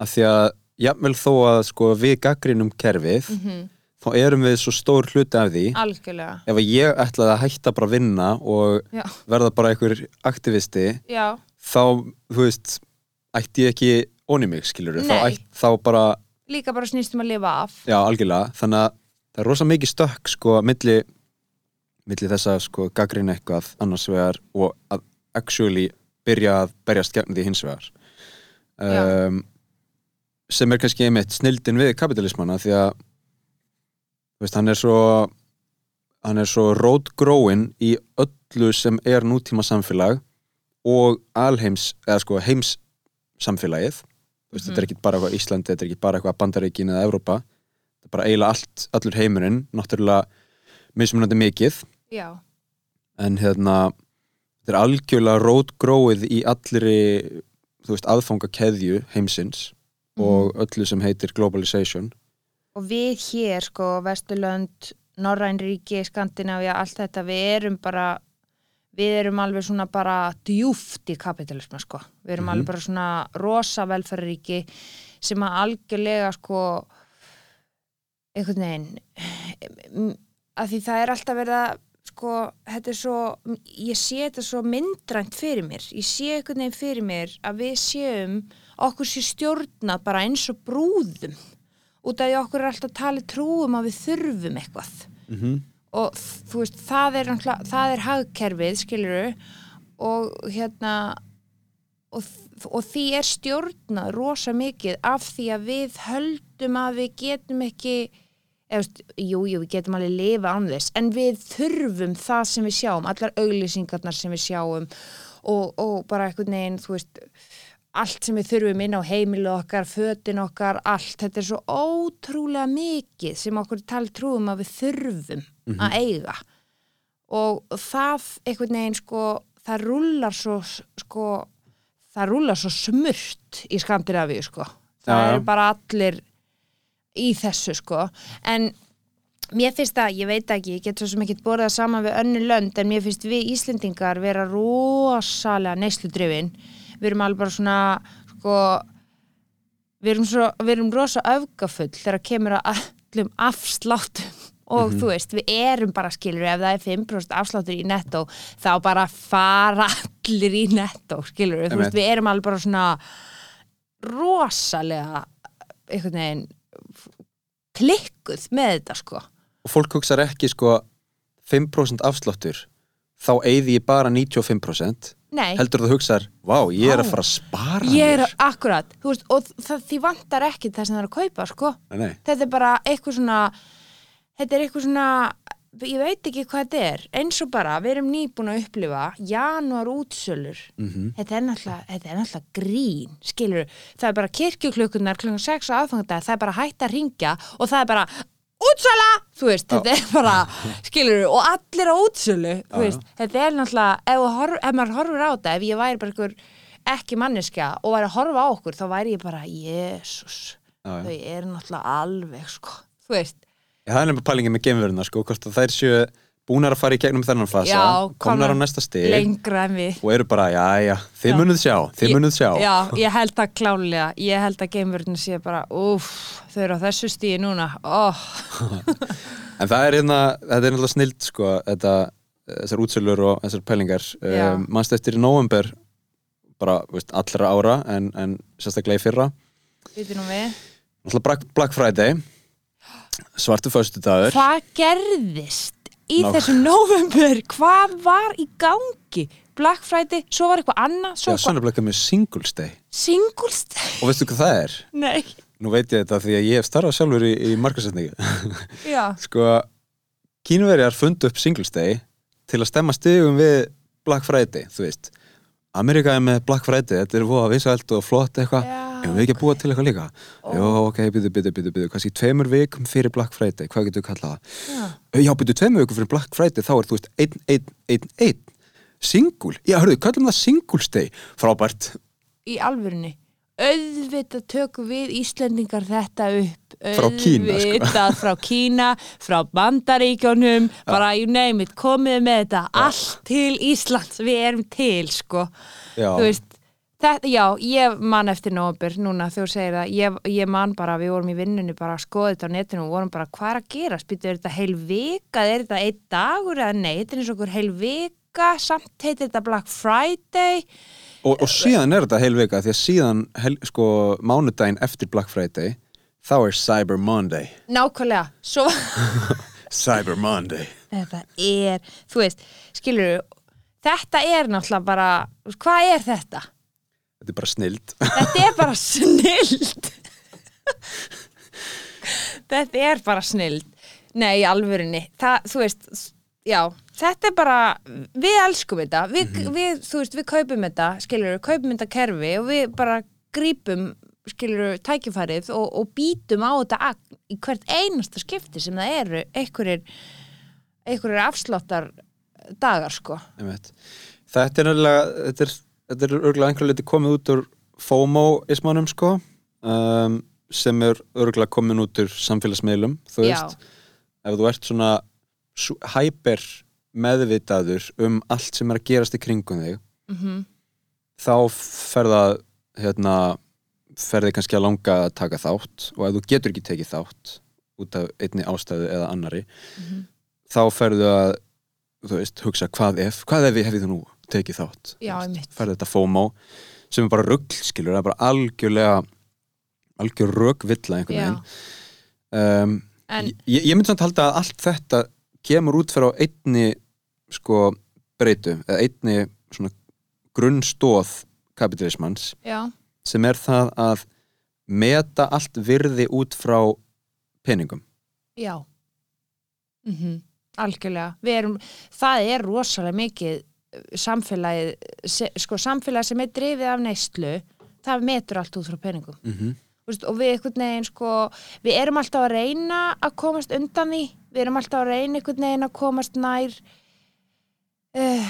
að því að jafnvel þó að sko við gaggrinum kerfið mm þá erum við svo stór hluti af því. Algjörlega, ef ég ætlaði að hætta bara að vinna og já, verða bara einhver aktivisti já. þá, þú veist ætti ég ekki onni mig, skilur þá, þá bara, líka bara snýst um að lifa af. Já, algjörlega. Þannig að það er rosa mikið stökk sko, milli, milli þess að sko, gaggrina eitthvað annars vegar og að actually byrja að berjast gegn því hins vegar. Um, sem er kannski einmitt snildin við kapitalismana því að veist, hann er svo hann er svo rótgróin í öllu sem er nútíma samfélag og alheims eða sko heims samfélagið veist, Mhm. þetta er ekki bara eitthvað Íslandi þetta er ekki bara eitthvað Bandaríkin eða Evrópa. Þetta er bara eiginlega allt, allur heimurinn náttúrulega mismunandi mikið. Já, en hérna þetta er algjörlega rótgróið í allri þú veist, aðfangakeðju heimsins og öllu sem heitir globalization. Og við hér sko Vesturlönd, Norrænríki Skandinávia, allt þetta við erum bara við erum alveg svona bara djúft í kapitalisma sko. Við erum Mhm. alveg bara svona rosa velferðaríki sem að algjörlega sko einhvern veginn að því það er alltaf verið að sko, þetta er svo ég sé þetta svo myndrænt fyrir mér. Ég sé einhvern veginn fyrir mér að við séum okkur sé stjórnað bara eins og brúðum út af því okkur er alltaf talið trúum að við þurfum eitthvað mm -hmm. og þú veist, það er, það er hagkerfið, skiluru og hérna og, og því er stjórnað rosa mikið af því að við höldum að við getum ekki eða, veist, jú, jú, við getum alveg lifa án þess, en við þurfum það sem við sjáum, allar auglýsingarnar sem við sjáum og, og bara einhvern veginn, þú veist allt sem við þurfum inn á heimilu okkar, fötin okkar, allt, þetta er svo ótrúlega mikið sem okkur tala trúum að við þurfum að eiga. Og það einhvern veginn sko, það rúlar svo sko, það rúlar svo smurt í Skandinavíu sko, það Já, já. er bara allir í þessu sko. En mér finnst það, ég veit ekki ég get svo sem ekki borðað saman við önnu lönd en mér finnst við Íslendingar vera rosalega neysludrifin við erum alveg bara svona sko, við erum, svo, við erum rosa öfgafull þegar kemur að allum afsláttum. Og þú veist, við erum bara skilur ef það er 5% afsláttur í netto þá bara fara allir í netto skilur þú veist, við erum alveg bara svona rosalega einhvern veginn klikkuð með þetta sko. Og fólk hugsar ekki sko 5% afsláttur þá eyði ég bara 95% Nei, heldur þú hugsar, vá, ég er að fara að spara ég er mér? akkurat þú veist, og það, því vantar ekki það sem það er að kaupa sko. Nei, nei, þetta er bara eitthvað svona þetta er eitthvað svona ég veit ekki hvað þetta er, eins og bara við erum nýbúin að upplifa janúar útsölur. Mhm. þetta, er náttúrulega, þetta er náttúrulega grín skilur, það er bara kirkjuklukkunar klukkan 6 á aðfangandag, það er bara hægt að ringja og það er bara útsöla þú veist, þetta er bara, skilur og allir á útsölu, þú veist þetta er náttúrulega, ef, horf, ef maður horfur á þetta ef ég væri bara einhver ekki manneskja og væri að horfa á okkur, þá væri ég bara já. þau eru náttúrulega alveg, sko, þú veist. Já, það er nefnilega pælingin með geimveruna sko, hvort að þær séu búnar að fara í gegnum þennan fasa Já, komnar á næsta stig lengra en við. og eru bara, já, já, þið Já. munuð sjá þið Ég- munuð sjá. Já, ég held það klálega ég held að geimverðinu sé bara úff, þau eru á þessu stíði núna oh. <laughs> en það er hérna, þetta er náttúrulega snild sko, þetta, þessar útsölur og þessar pælingar. Um, mannst eftir í november bara, veist, allra ára en, en sérstaklega í fyrra? Við nú við. Náttúrulega Black, Black Friday <gasps> svartu föstudagur. Hvað gerðist í Ná. þessum <laughs> november? Hvað var í gangi? Black Friday, svo var eitthvað annað Já, sannlega með Singles Day Singles Day og veistu hvað það er? <laughs> Nei, Nú veit ég þetta því að ég hef starfað sjálfur í, í markasetningu já, <laughs> sko, kínverjar fundu upp Singles Day til að stemma stigum við Black Friday, þú veist Amerika er með Black Friday, þetta er voða vissælt og flott eitthvað, Já. Ef við ekki að búa til eitthvað líka? Ó. Jó, ok, byrju, byrju, byrju, byrju kannski tveimur vikum fyrir Black Friday, hvað getur við kallað það? já. Já, byrju, tveimur vikum fyrir Black Friday, þá er þú veist, einn, einn, einn, einn Single, já, hörðu, kallum það Singles Day frábært, Í alvörunni. Auðvitað tökum við Íslendingar þetta upp. Frá Kína, sko. auðvitað frá Kína frá Bandaríkjónum bara you name it, komið með þetta. Allt til Íslands, við erum til sko, já. Þú veist Þetta, já, ég man eftir nóbur núna þegar þú segir það, ég, ég man bara við vorum í vinnunni bara að skoða þetta á netinu og vorum bara hvað er að gera, spýtu, er þetta heil vika? Er þetta einn dagur eða nei, þetta er eins og okkur heil vika, samt heitir þetta Black Friday. Og, og síðan er þetta heil vika því að síðan, hel, sko, mánudaginn eftir Black Friday, þá er Cyber Monday. Nákvæmlega, svo <laughs> Cyber Monday. Þetta er, þú veist, skilur þetta er náttúrulega bara hvað er þetta? Þetta er bara snild. Þetta er bara snild. Þetta er bara snild. Nei, alvörinni Það, þú veist, já Þetta er bara, við elskum þetta. Við, við, þú veist, við kaupum þetta skilur, kaupum þetta kerfi og við bara grípum, skilur, tækifærið og, og býtum á þetta í hvert einasta skipti sem það eru einhverjir einhverjir afsláttar dagar, sko. Þetta er nefnilega þetta er, þetta er örgulega einhverju liti komið út úr FOMO-ismánum sko. Um, sem er örgulega komin út úr samfélagsmiðlum þú veist, ef þú ert svona hyper meðvitaður um allt sem er að gerast í kringum þig mm þá ferða hérna, ferði kannski að langa að taka þátt. Og ef þú getur ekki tekið þátt út af einni ástæðu eða annari Mhm. þá ferðu að þú veist, hugsa hvað ef, hvað ef ég hefði þú nú tekið þátt. Ferði þetta FOMO sem er bara rugl skilur, það er bara algjörlega algjör rögvilla einhvern veginn. Um, en ég, ég myndi samt halda að allt þetta kemur út fyrir á einni sko breytu eða einni svona grunnstóð kapitalismans já, sem er það að meta allt virði út frá peningum. Já. Mm algjörlega. Við erum, það er rosalega mikið samfélagið sko samfélagið sem er drifið af neyslu það metur allt út frá peningum. Mm -hmm. Þú veist, og við einhvern veginn sko við erum alltaf að reyna að komast undan því. Við erum alltaf að reyna einhvern veginn að komast nær uh,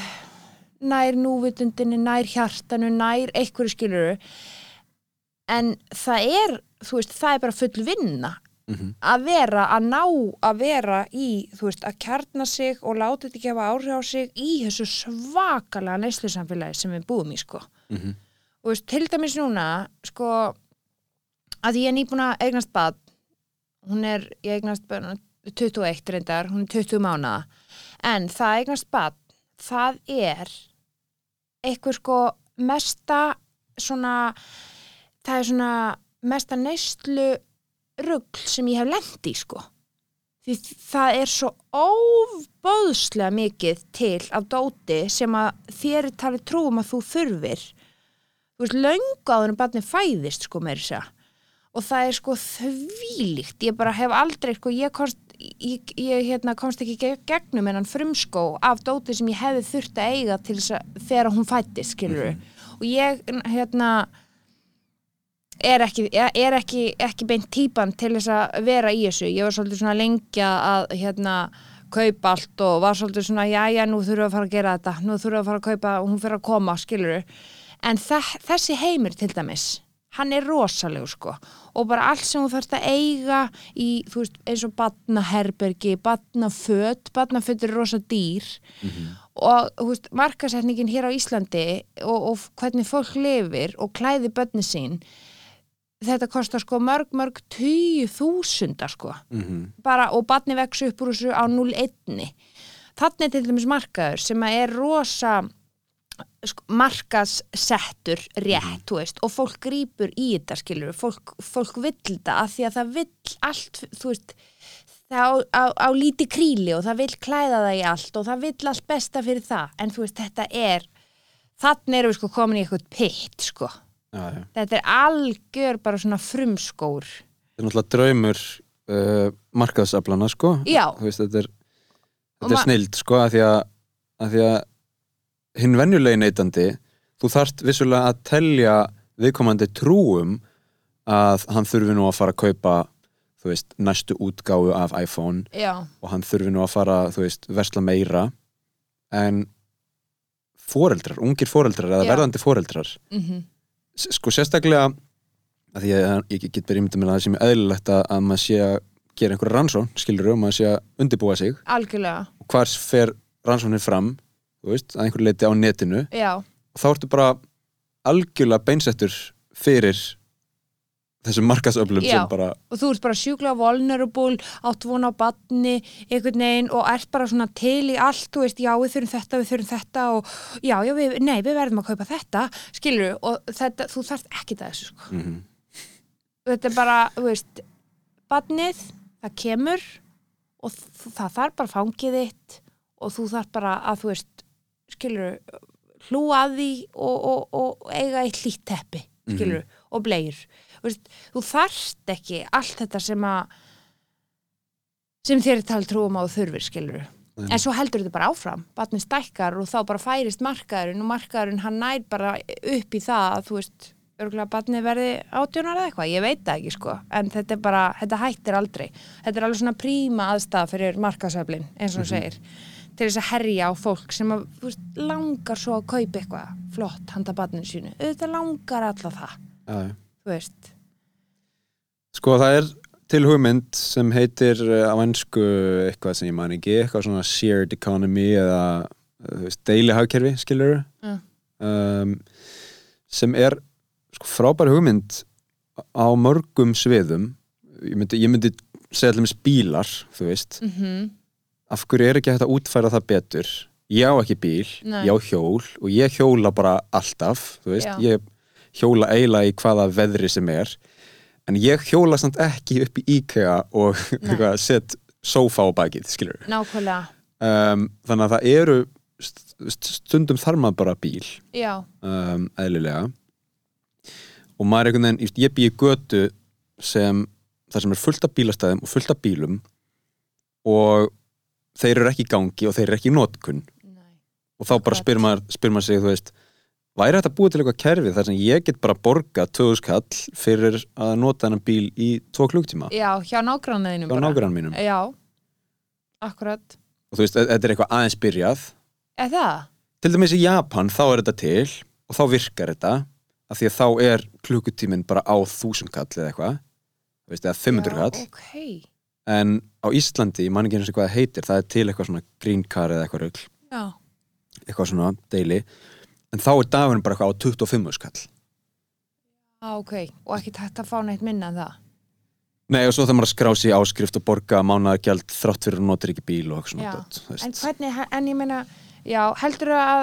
nær núvitundinni nær hjartanu, nær einhverju skiluru en það er þú veist, það er bara full vinna Mhm. að vera, að ná að vera í, þú veist, að kjarna sig og láta þetta hafa áhrif á sig í þessu svakalega neyslusamfélagi sem við búum í, sko. Mhm. Og veist, til dæmis núna, sko, að ég er nýbúin að eignast bad, hún er, ég eignast bad, 21 reyndar, hún er 20 mánuða, en það eignast bad, það er eitthvað sko mesta svona, það er svona mesta neyslu rugl sem ég hef lent í sko. Því það er svo óbóðslega mikið til af dóti sem að þér talið trúum að þú þurfir. Þú veist, löngu áður en barnið fæðist sko meiri segja. Og það er sko þvílíkt. Ég bara hef aldrei sko, ég komst ég, ég hérna, komst ekki ge- gegnum hennan frumskó af dóti sem ég hefði þurft að eiga til þess að þegar hún fættist skilur og ég hérna er ekki, er ekki, ekki beint típan til þess að vera í þessu. Ég var svolítið svona lengja að hérna kaupa allt og var svolítið svona já já nú þurfum við að fara að gera þetta. Nú þurfum við að fara að kaupa og hún fyrir að koma skilur en þe þessi heimur til dæmis hann er rosalegur sko. Og bara allt sem þú þarfst að eiga í, þú veist, eins og batnaherbergi batnaföt, batnaföt er rosa dýr. Og þú veist, markasetningin hér á Íslandi og, og hvernig fólk lifir og klæði börni sín þetta kostar sko mörg, mörg tíu þúsunda sko. Mhm. bara, og batni vex upp úr þessu á 0,1 þannig er til dæmis markaður sem að er rosa sko, markasettur rétt, þú veist, og fólk grýpur í þetta skilur, fólk, fólk vill þetta af því að það vill allt þú veist, það á, á, á líti kríli og það vill klæða það í allt og það vill allt besta fyrir það. En þú veist, þetta er þannig erum við sko komin í eitthvað pitt sko Já, þetta er algjör bara svona frumskór. Þetta er náttúrulega draumur uh, markaðsaflana sko. Veist, þetta er, þetta er snild sko að því að, að því að hinn venjulegi neytandi þú þarft vissulega að telja viðkomandi trúum að hann þurfi nú að fara að kaupa þú veist, næstu útgáfu af iPhone já, og hann þurfi nú að fara, þú veist, versla meira. En foreldrar, ungir foreldrar eða Já. verðandi foreldrar mhm. S- sko sérstaklega að því að ég get verið ímyndið að það sem er eðlilegt að, að maður sé að gera einhverja rannsón, skilur um, maður sé að undibúa sig. Algjörlega, og hvar fer rannsónir fram þú veist, að einhverju leiti á netinu. Já. Og þá ertu bara algjörlega beinsettur fyrir þessum markasöflum sem bara og þú ert bara sjúklega vulnerable átt vona á batni, einhvern veginn og ert bara svona til í allt þú veist, já við þurfum þetta, við þurfum þetta og já, já, við, nei, við verðum að kaupa þetta skilur, og þetta, þú þarft ekki þessu, sko. mm Þetta er bara, þú veist batnið, það kemur og það þarf bara fangið þitt og þú þarf bara að, þú veist skilur, hlúa að því og, og, og eiga eitt lít teppi skilur, og bleir veist, þú þarft ekki allt þetta sem að sem þér talið trúum á þurfir skilur Nei. en svo heldur þetta bara áfram. Batnið stækkar og þá bara færist markaðurinn og markaðurinn hann nær bara upp í það að þú veist örgulega batnið verði átjónar eða eitthvað, ég veit það ekki sko. En þetta er bara, þetta hættir aldrei. Þetta er alveg svona príma aðstæða fyrir markasöflin eins og þú segir til þess að herja á fólk sem að, veist, langar svo að kaupa eitthvað flott handa batninu sínu, auðvitað langar alla það, já. Þú veist. Sko það er til hugmynd sem heitir uh, á ennsku eitthvað sem ég man ekki eitthvað svona shared economy eða uh, þú veist, deili hagkerfi, skilur Já. um, sem er sko, frábæri hugmynd á mörgum sviðum. Ég myndi, ég myndi segja allir með bílar þú veist, mm af hverju er ekki hægt að útfæra það betur? Ég á ekki bíl, Nei. ég á hjól og ég hjóla bara alltaf þú veist, Já. ég hjóla eiginlega í hvaða veðri sem er en ég hjóla samt ekki upp í IKEA og <laughs> set sófa á bakið, skilur nákvæmlega, um, þannig að það eru st- st- stundum þar maður bara bíl um, eðlilega. Og maður er einhvern veginn, ég- býi götu sem, þar sem er fullt af bílastæðum og fullt af bílum og þeir eru ekki í gangi og þeir eru ekki í notkun. Nei. og þá bara spyr maður, spyr maður sig, þú veist væri þetta búið til eitthvað kerfi þar sem ég get bara borga 2000 kall fyrir að nota þennan bíl í tvo klukktíma já, hjá nágranniðinum hjá nágrann mínum? Já, akkurat. Og þú veist, e- þetta er eitthvað aðeins byrjað. Er það? til dæmis í Japan þá er þetta til og þá virkar þetta af því að þá er klukkutíminn bara á þúsund kall eða eitthvað. Þú veist, eða 500 Já, kall. ok, en á Íslandi, ég man ekki eins og hvað það heitir það er til eitthvað svona green car eða eitthvað rugl. Já, eitthvað svona daily en þá er dagurinn bara eitthvað á 25 skall. Á, ok. Og ekki tætt að fá neitt minna en það? Nei, og svo það maður að skrá í áskrift og borga mánaðargjald þrátt fyrir að notur ekki bíl og eitthvað svona En hvernig, en ég meina, já, heldur að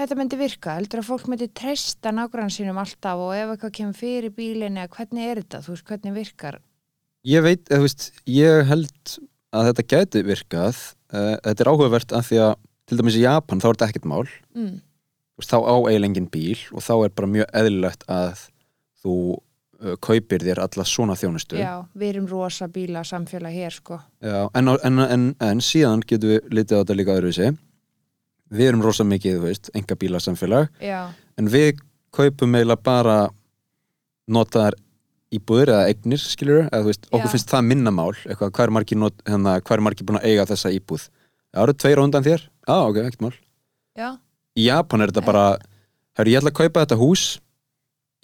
þetta myndi virka, heldur að fólk myndi treysta nágrann sínum alltaf og ef eitthvað kemur fyrir bílinni, hvernig er þetta, þú veist, hvernig virkar? Ég veit, þú veist, ég held að þetta gæti virkað. Uh, þetta er áhugavert af því að til dæmis í Japan þá er þetta ekkert mál. Mm. Þá á eiginlega engin bíl og þá er bara mjög eðlilegt að þú uh, kaupir þér alla svona þjónustu. Já, við erum rosa bíla samfélag hér, sko. Já, en, en, en, en síðan getum við litið á þetta líka öðruvísi. Við erum rosa mikið, þú veist, enga bíla samfélag. Já, en við kaupum eiginlega bara notaðar íbúður eða eignir, skilur eða þú veist, okkur Já. finnst það minna mál eitthvað, hvað er margir búin að eiga þessa íbúð? Það eru tveir á undan þér, á, ok, ekkert mál já, í Japan er þetta bara hörru, ég ætla að kaupa þetta hús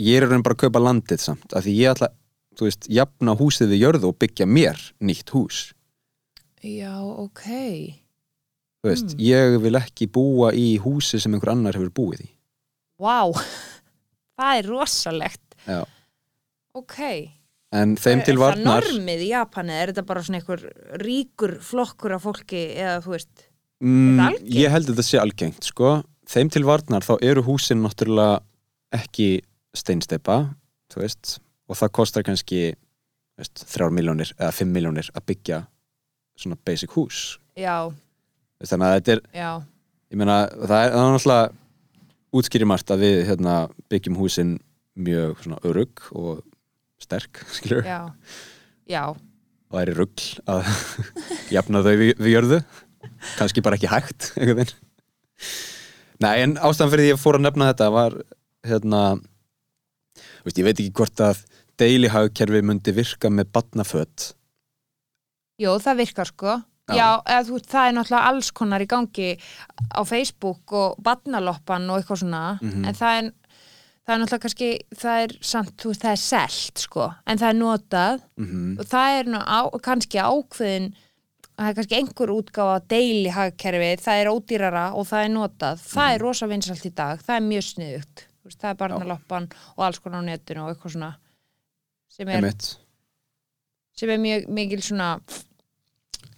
ég er raun bara að kaupa landið samt af því ég ætla, þú veist, jafna húsið við jörðu og byggja mér nýtt hús já, ok. þú veist, Mm. ég vil ekki búa í húsi sem einhver annar hefur búið í Vá, <laughs> það er rosalegt. Já. Ok. en þeim til er varnar það normið í Japani? Er þetta bara svona einhver ríkur flokkur af fólki eða, þú veist, mm, ég held að þetta sé algengt sko. þeim til varnar þá eru húsin náttúrulega ekki steinsteipa og það kostar kannski þrjár miljónir eða fimm miljónir að byggja svona basic hús. Já, þannig að þetta er, já, ég meina það er, það er náttúrulega útskýri margt að við hérna, byggjum húsin mjög svona örug og sterk, <laughs> já, já, og það er rugl að <laughs> jafna þau við, við jörðu kannski bara ekki hægt Nei, en ástæðan fyrir því ég fór að nefna þetta var hérna veist, ég veit ekki hvort að deilihagkerfi myndi virka með badnaföt Jó, það virkar sko. Já. Eða, þú, það er náttúrulega alls konar í gangi á Facebook og badnaloppan og eitthvað svona, Mhm. en það er, það er náttúrulega kannski, það er samt, þú veist, það er selt sko, en það er notað mm og það er á, kannski ákveðin, það er kannski einhver útgáfa deili hagkerfi, það er ódýrara og það er notað, það Mhm. er rosa vinsalt í dag, það er mjög sniðugt, það er barnaloppan og alls konar á netinu og eitthvað svona sem er einmitt. sem er mjög mikil svona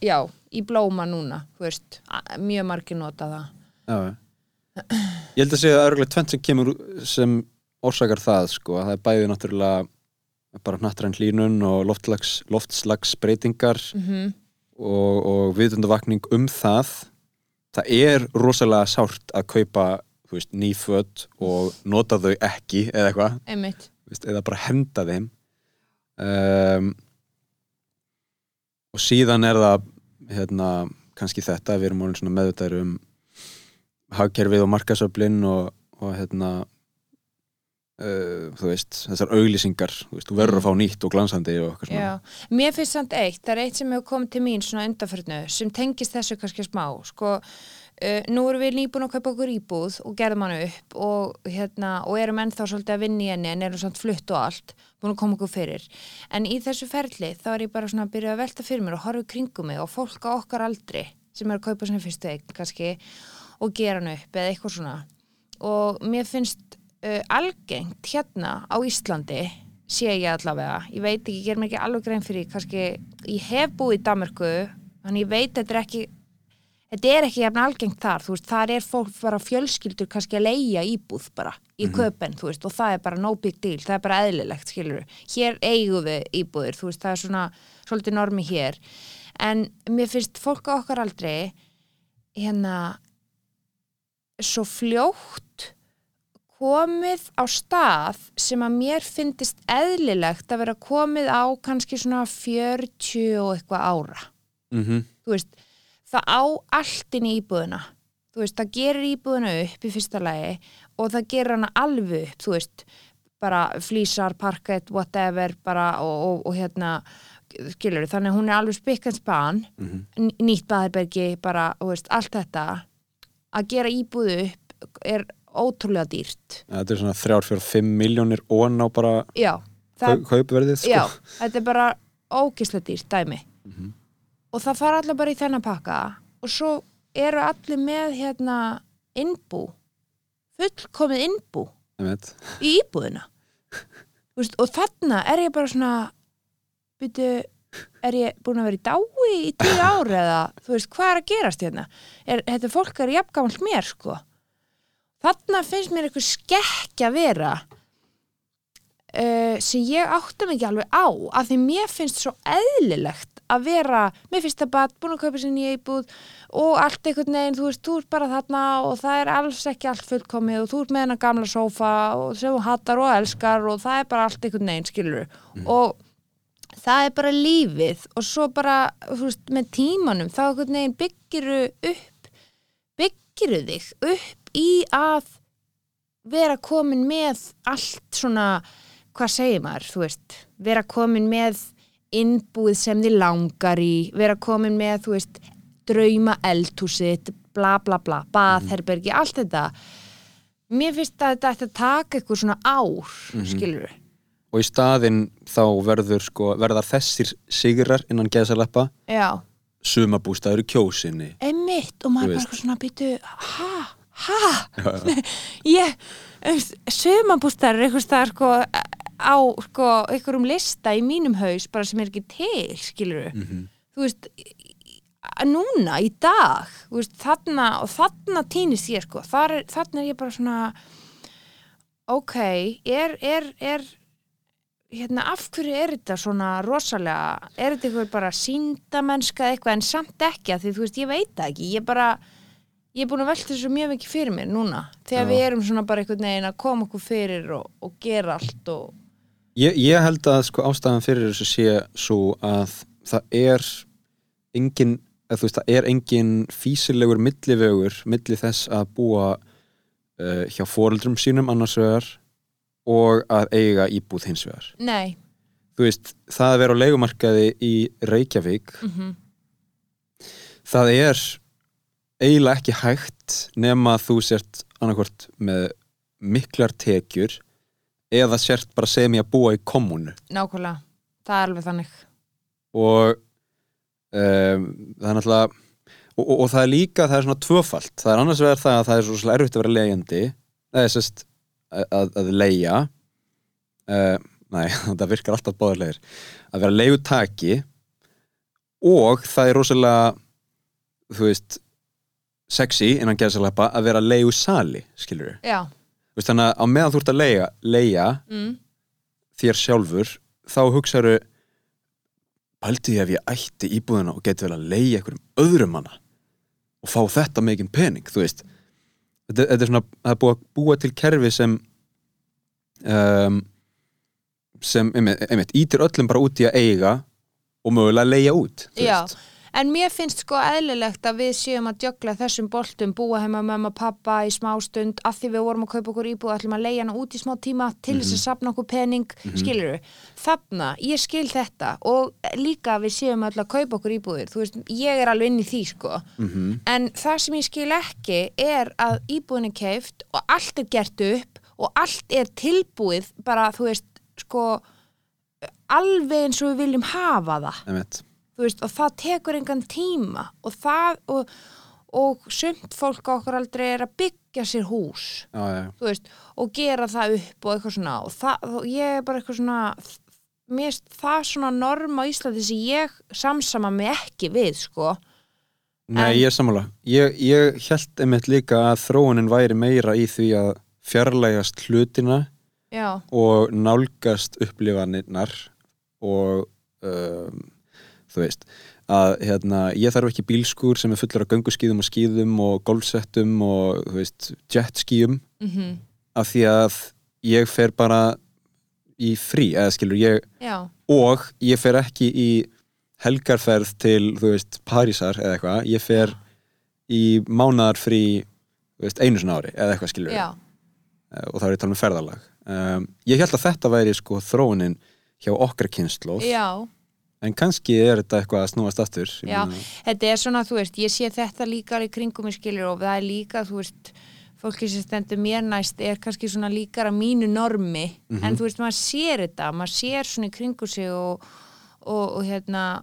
já, í blóma núna þú veist, mjög margir nota það. Já. Ég held að segja að örgulega tvent sem kemur sem orsakar það sko, það er bæði náttúrulega bara hnattræn hlínun og loftslags, loftslags breytingar mm og, og viðundavakning um það það er rosalega sárt að kaupa þú veist, ný föt og nota þau ekki eða eitthvað, eða bara henda þeim. Um, og síðan er það hérna, kannski þetta við erum meðvitaður um hagkerfið og markasöflin og, og hérna uh, þú veist, þessar auglýsingar þú þú verður að fá nýtt og glansandi og svona. Mér finnst samt eitt, það er eitt sem hefur komið til mín svona undarförnu, sem tengist þessu kannski smá, sko uh, nú erum við nýbúin að kaupa okkur íbúð og gerðum hann upp og hérna og erum ennþá svolítið að vinna í henni en erum samt flutt og allt, búin að koma okkur fyrir. En í þessu ferli þá er ég bara svona að byrja að velta fyrir mér og horfa kringum mig og fólk á okkar aldri sem er að kaupa sinni fyrstu eign kannski og gera hann upp eða eitthvað svona. Og mér finnst uh, algengt hérna á Íslandi sé ég allavega, ég veit ekki, ég ger mér ekki alveg grein fyrir, kannski ég hef búið í Danmarku, þannig ég veit þetta er ekki þetta er ekki jafn algengt þar, þú veist, þar er fólk bara fjölskyldur kannski að leia íbúð bara í köpen, þú veist, og það er bara no big deal, það er bara eðlilegt, skilur hér eigum við íbúðir, þú veist, það er svona svolítið normi hér. En mér finnst fólk á okkar aldrei hérna svo fljótt komið á stað sem að mér finnist eðlilegt að vera komið á kannski svona 40 og eitthvað ára. Mm þú veist, það á allt inn í íbúðina. Þú veist, það gerir íbúðina upp í fyrsta lagi og það gerir hana alveg upp þú veist, bara flýsar, parkett, whatever bara og, og, og hérna skilur, þannig að hún er alveg spikkans ban Mhm. n- nýtt baðherbergi, bara, veist, allt þetta. Að gera íbúðu upp er ótrúlega dýrt. Þetta er svona 3-4-5 miljónir og ná bara kaupverðið sko. Já, þetta er bara ógislega dýrt dæmi. Mhm. og það fara allir bara í þennan pakka og svo eru allir með hérna innbú. Fullkomið innbú í íbúðina. <laughs> Þú veist, og þarna er ég bara svona byrju, er ég búin að vera í dái í tíu ári eða þú veist, hvað er að gerast hérna? Er, þetta fólk er jafngamalt mér sko þarna finnst mér eitthvað skekki að vera uh, sem ég áttum ekki alveg á af því mér finnst svo eðlilegt að vera, mér finnst það bara búin að kaupa sér nýja íbúð og allt einhvern veginn, þú veist, þú ert bara þarna og það er alls ekki allt fullkomið og þú ert með hennar gamla sófa og sem þú hattar og elskar og það er bara allt einhvern veginn, skilur og það er bara lífið og svo bara, þú veist, með tímanum þá einhvern veginn byggiru upp byggiru þig upp í að vera komin með allt svona hvað segir maður, þú veist vera komin með innbúið sem þið langar í, vera komin með þú veist, drauma eldhúsitt bla bla bla, baðherbergi allt þetta. Mér finnst að þetta ætti að taka eitthvað svona ár skilur og í staðinn þá verður sko, verða þessir sigrar innan geðsaleppa já, sumabústaður í kjósinni. Einmitt og maður bara svona býtu ha, ha? Ég, sömabústar er eitthvað staðar sko á sko einhverjum lista í mínum haus bara sem er ekki til, skilur Mhm. þú veist núna, í dag veist, þarna, og þarna týnist ég sko, Þar er, þarna er ég bara svona ok, er, er, er hérna, af hverju er þetta svona rosalega, er þetta eitthvað bara síndamennska eitthvað? En samt ekki því þú veist, ég veit það ekki, ég bara ég er búin að velta þessu mjög mikið fyrir mér núna þegar Já. við erum svona bara einhvern veginn að koma okkur fyrir og, og gera allt og Ég, ég held að sko ástæðan fyrir þessu sé svo að það er engin, eða þú veist, það er engin físilegur millivögur milli þess að búa uh, hjá foreldrum sínum annars vegar og að eiga íbúð hins vegar. nei, Þú veist, það að vera á leigumarkaði í Reykjavík, mm það er eiginlega ekki hægt nema að þú sért annarkvort með miklar tekjur eða sért bara sem ég að búa í kommunu nákvæmlega. Það er alveg þannig. Og um, það er náttúrulega og, og, og það er líka, það er svona tvöfalt. Það er annars vegar það að það er svo erfitt að vera leigjandi. Eða sérst að, að, leigja. Uh, næ, <laughs> það virkar alltaf báðarlegir að vera leigutaki. Og það er rosalega þú veist sexy innan geðsaleppa að vera leigusali skilur já, við þannig að á meðan þú ert að leigja, leigja mm. þér sjálfur þá hugsaðu pældi ég ef ég ætti íbúðina og geti vel að leiða einhverjum öðrum manna og fá þetta megin pening þú veist þetta, þetta er svona, það er búið að búa til kerfi sem um, sem, einmitt, einmitt ítir öllum bara út í að eiga og mögulega leiða út þú Já. veist. En mér finnst sko eðlilegt að við séum að djögla þessum boltum, búa heima með mamma og pappa í smá stund, að því við vorum að kaupa okkur íbúð, ætlum að leigja hana út í smá tíma til þess að sapna okkur pening, mm skilur við. Þarna, ég skil þetta og líka við séum öll að kaupa okkur íbúðir, þú veist, ég er alveg inn í því sko. Mhm. En það sem ég skil ekki er að íbúðin er keift og allt er gert upp og allt er tilbúið bara, þú veist, sko, alveg eins og við viljum hafa það veist, og það tekur engan tíma og það og, og sumt fólk á okkur aldrei er að byggja sér hús já, veist, og gera það upp og eitthvað svona. Og, það, og ég er bara eitthvað svona mér það svona norm á Íslandi sem ég samsama mig ekki við sko. Nei, En- ég er sammála. Ég, ég held einmitt líka að þróunin væri meira í því að fjarlægast hlutina já, og nálgast upplifanirnar og um, þú veist að hérna, ég þarf ekki bílskúr sem er fullur af gönguskíðum og skíðum og golfsettum og veist, jetskíum mm af því að ég fer bara í frí, eða skilur ég já, og ég fer ekki í helgarferð til, þú veist, Parísar eða eitthvað, ég fer í mánaðar frí þú veist, einu svona ári eða eitthvað skilur já. Og þá er ég að tala um ferðalag. Um, ég held að þetta væri sko þróunin hjá okkar kynnslóð já, en kannski er þetta eitthvað að snúast aftur Já. meina- þetta er svona, þú veist, ég sé þetta líka í kringum í skilur og það er líka, þú veist fólki sem stendur mér næst er kannski svona líkara mínu normi Mhm. en þú veist, maður sér þetta maður sér svona í kringu sig og, og, og hérna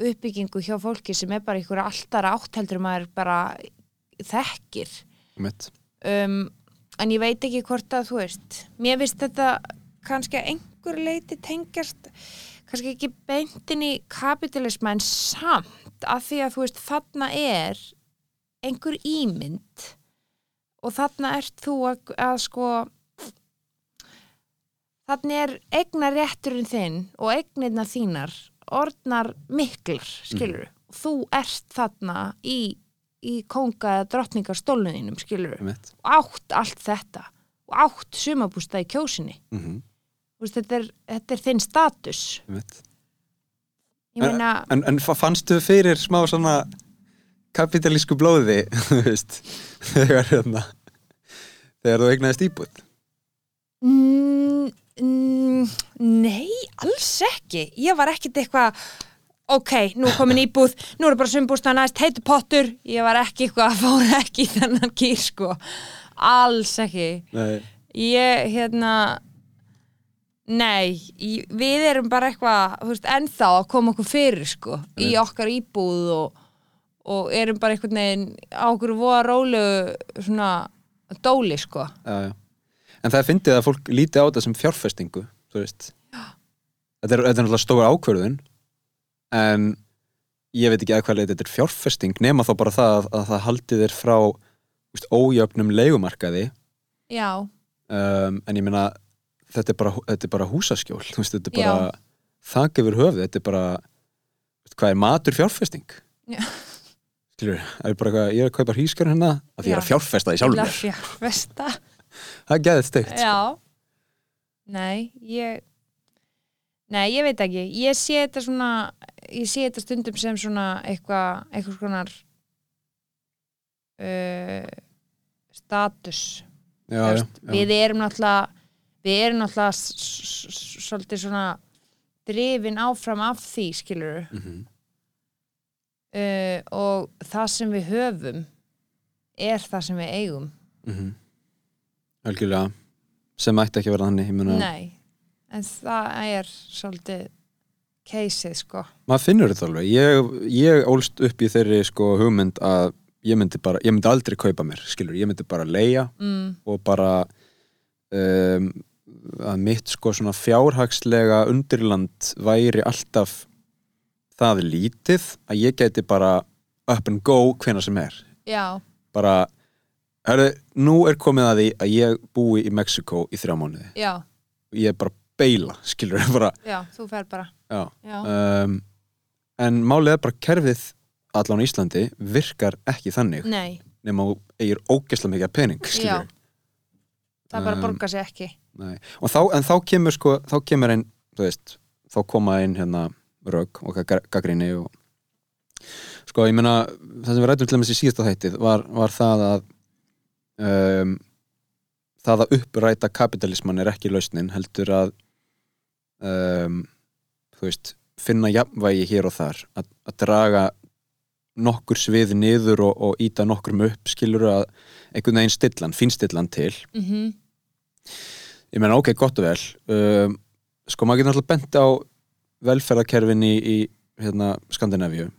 uppbyggingu hjá fólki sem er bara ykkur alltara átteldur maður bara þekkir um, en ég veit ekki hvort að þú veist, mér finnst þetta kannski að einhver leiti tengjast kannski ekki beintin í kapitalisma en samt að því að þú veist þarna er einhver ímynd og þarna ert þú að, að sko þarna er eignar rétturinn þinn og eignirna þínar orðnar miklar, skilur þú ert þarna í, í konga eða drottningar stólnuðinum, skilur átt allt þetta og átt sumabústa í kjósinni. Mm -hmm. Veist, þetta, er, þetta er þinn status. Meina, En, en fa- fannstu fyrir smá svona kapitalísku blóði, <laughs> veist, þegar hérna, þegar þú eignaðist íbúð? mm, mm, nei alls ekki, ég var ekkit eitthvað ok, nú komin íbúð nú er bara sumbústa næst, heitu pottur. Ég var ekki eitthvað, fór ekki í þennan gýr sko, alls ekki. Nei. ég hérna nei, í- við erum bara eitthvað þú veist, ennþá að koma okkur fyrir sko, í okkar íbúð og, og erum bara einhvern veginn á okkur voða rólegu svona dóli sko. Já, já. En það er fyndið að fólk líti á þetta sem fjárfestingu, þú veist. Þetta er, þetta er náttúrulega stóra ákvörðun, en ég veit ekki að hvað leiti þetta er fjárfesting, nema þá bara það að, að það haldi þér frá þú veist, ójöfnum leigumarkaði, já, um, en ég meina, þetta er bara, þetta er bara húsaskjól, veist, þetta er bara Já. þak yfir höfuð, þetta er bara, hvað er matur fjárfesting? Já. Skilur, er bara ég er að kaupa hrískjörn hérna, að því ég er að fjárfesta í sjálfur fjárfesta Það er geðið steikt. já nei, ég nei, ég veit ekki ég sé þetta svona ég sé þetta stundum sem svona eitthvað, eitthvað skonar uh, status Já, já, já. við erum náttúrulega við erum s- svolítið svona drifin áfram af því skilur Mhm. uh, og það sem við höfum er það sem við eigum. Mm algjörlega. Sem ætti ekki að vera þannig ég meina, nei, en það er svolítið keisið sko. Maður finnur þetta alveg. Ég, ég ólst upp í þeirri sko hugmynd að ég myndi bara, ég myndi aldrei kaupa mér skilur, ég myndi bara leia mm, og bara um, að mitt sko svona fjárhagslega undirland væri alltaf það lítið að ég geti bara up and go hvena sem er. Já, bara, herru, nú er komið að því að ég búi í Mexiko í þrjá mánuði. Já, ég er bara beila, <laughs> skilur bara, já, þú fer bara. Já. Um, en málið er bara kerfið allan á Íslandi virkar ekki þannig. Nei, nema þú eigir ógeðslega mikið pening skilur það bara Um, borgar sig ekki þá, en þá kemur sko þá kemur einn, þú veist þá koma einn hérna rög og gaggrinni og sko ég meina það sem við rættum til dæmis í síðasta hættið var, var það að um, það að uppræta kapitalisman er ekki lausnin heldur að um, þú veist finna jafnvægi hér og þar að, að draga nokkur svið niður og, og íta nokkur upp skilur að einhvern veginn stillan, finstillan til. Mm ég meina ok, gott og vel um, sko maður getur náttúrulega bent á velferðarkerfin í, í hérna, Skandinavíu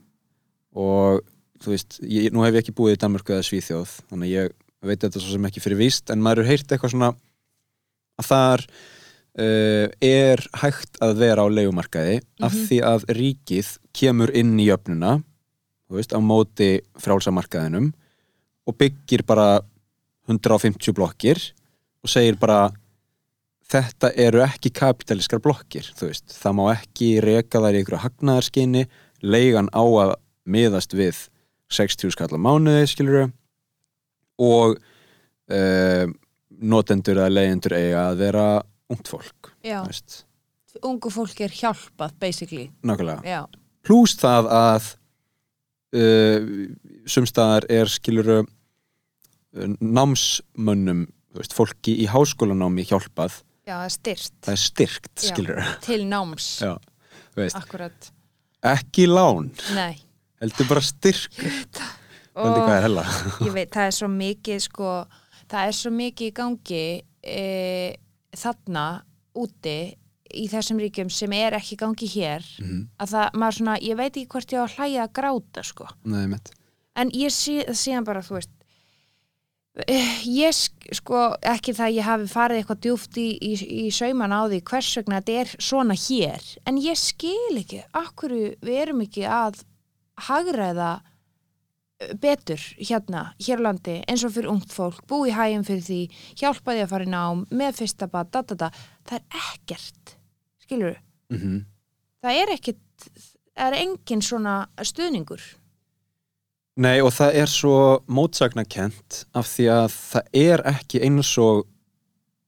og þú veist, ég, nú hef ég ekki búið í Danmörku eða Svíþjóð, þannig ég veit þetta svo sem ekki fyrir víst, en maður er heyrt eitthvað svona að þar uh, er hægt að vera á leigumarkaði af Mhm. því að ríkið kemur inn í jöfnuna þú veist, á móti frálsamarkaðinum og byggir bara 150 blokkir og segir bara þetta eru ekki kapitalískar blokkir það má ekki reka þær í ykkur hagnaðarskinni, leigan á að miðast við 60 skallar mánuði, skilur og uh, notendur eða leyendur eiga að vera ungt fólk, ungu fólki er hjálpað basically, pluss það að uh, sumstaðar er skilur uh, námsmönnum veist, fólki í háskólanámi hjálpað já, það er styrt það er styrkt, skilur til náms, <laughs> Já, þú veist, akkurat ekki lán. Nei, heldur bara styrk. Völdi hvað er hella. Ég veit, það er svo mikið sko, það er svo mikið í gangi e, þarna úti í þessum ríkjum sem er ekki í gangi hér Mhm. að það, maður svona, ég veit ekki hvort ég á að hlæja að gráta sko. Nei, mitt en ég sé, síðan bara, þú veist ég sk- sko ekki það að ég hafi farið eitthvað djúft í, í, í sauman á því hvers vegna þetta er svona hér. En ég skil ekki, akkur við erum ekki að hagræða eh, betur hérna, hér á landi, eins og fyrir ungt fólk búi í hægjum fyrir því, hjálpa því að fara í nám með fyrsta bad, da, da, da. Það er ekkert, skilur mm það er ekkert það er engin svona stuðningur Nei, og það er svo mótsagnakent af því að það er ekki eins og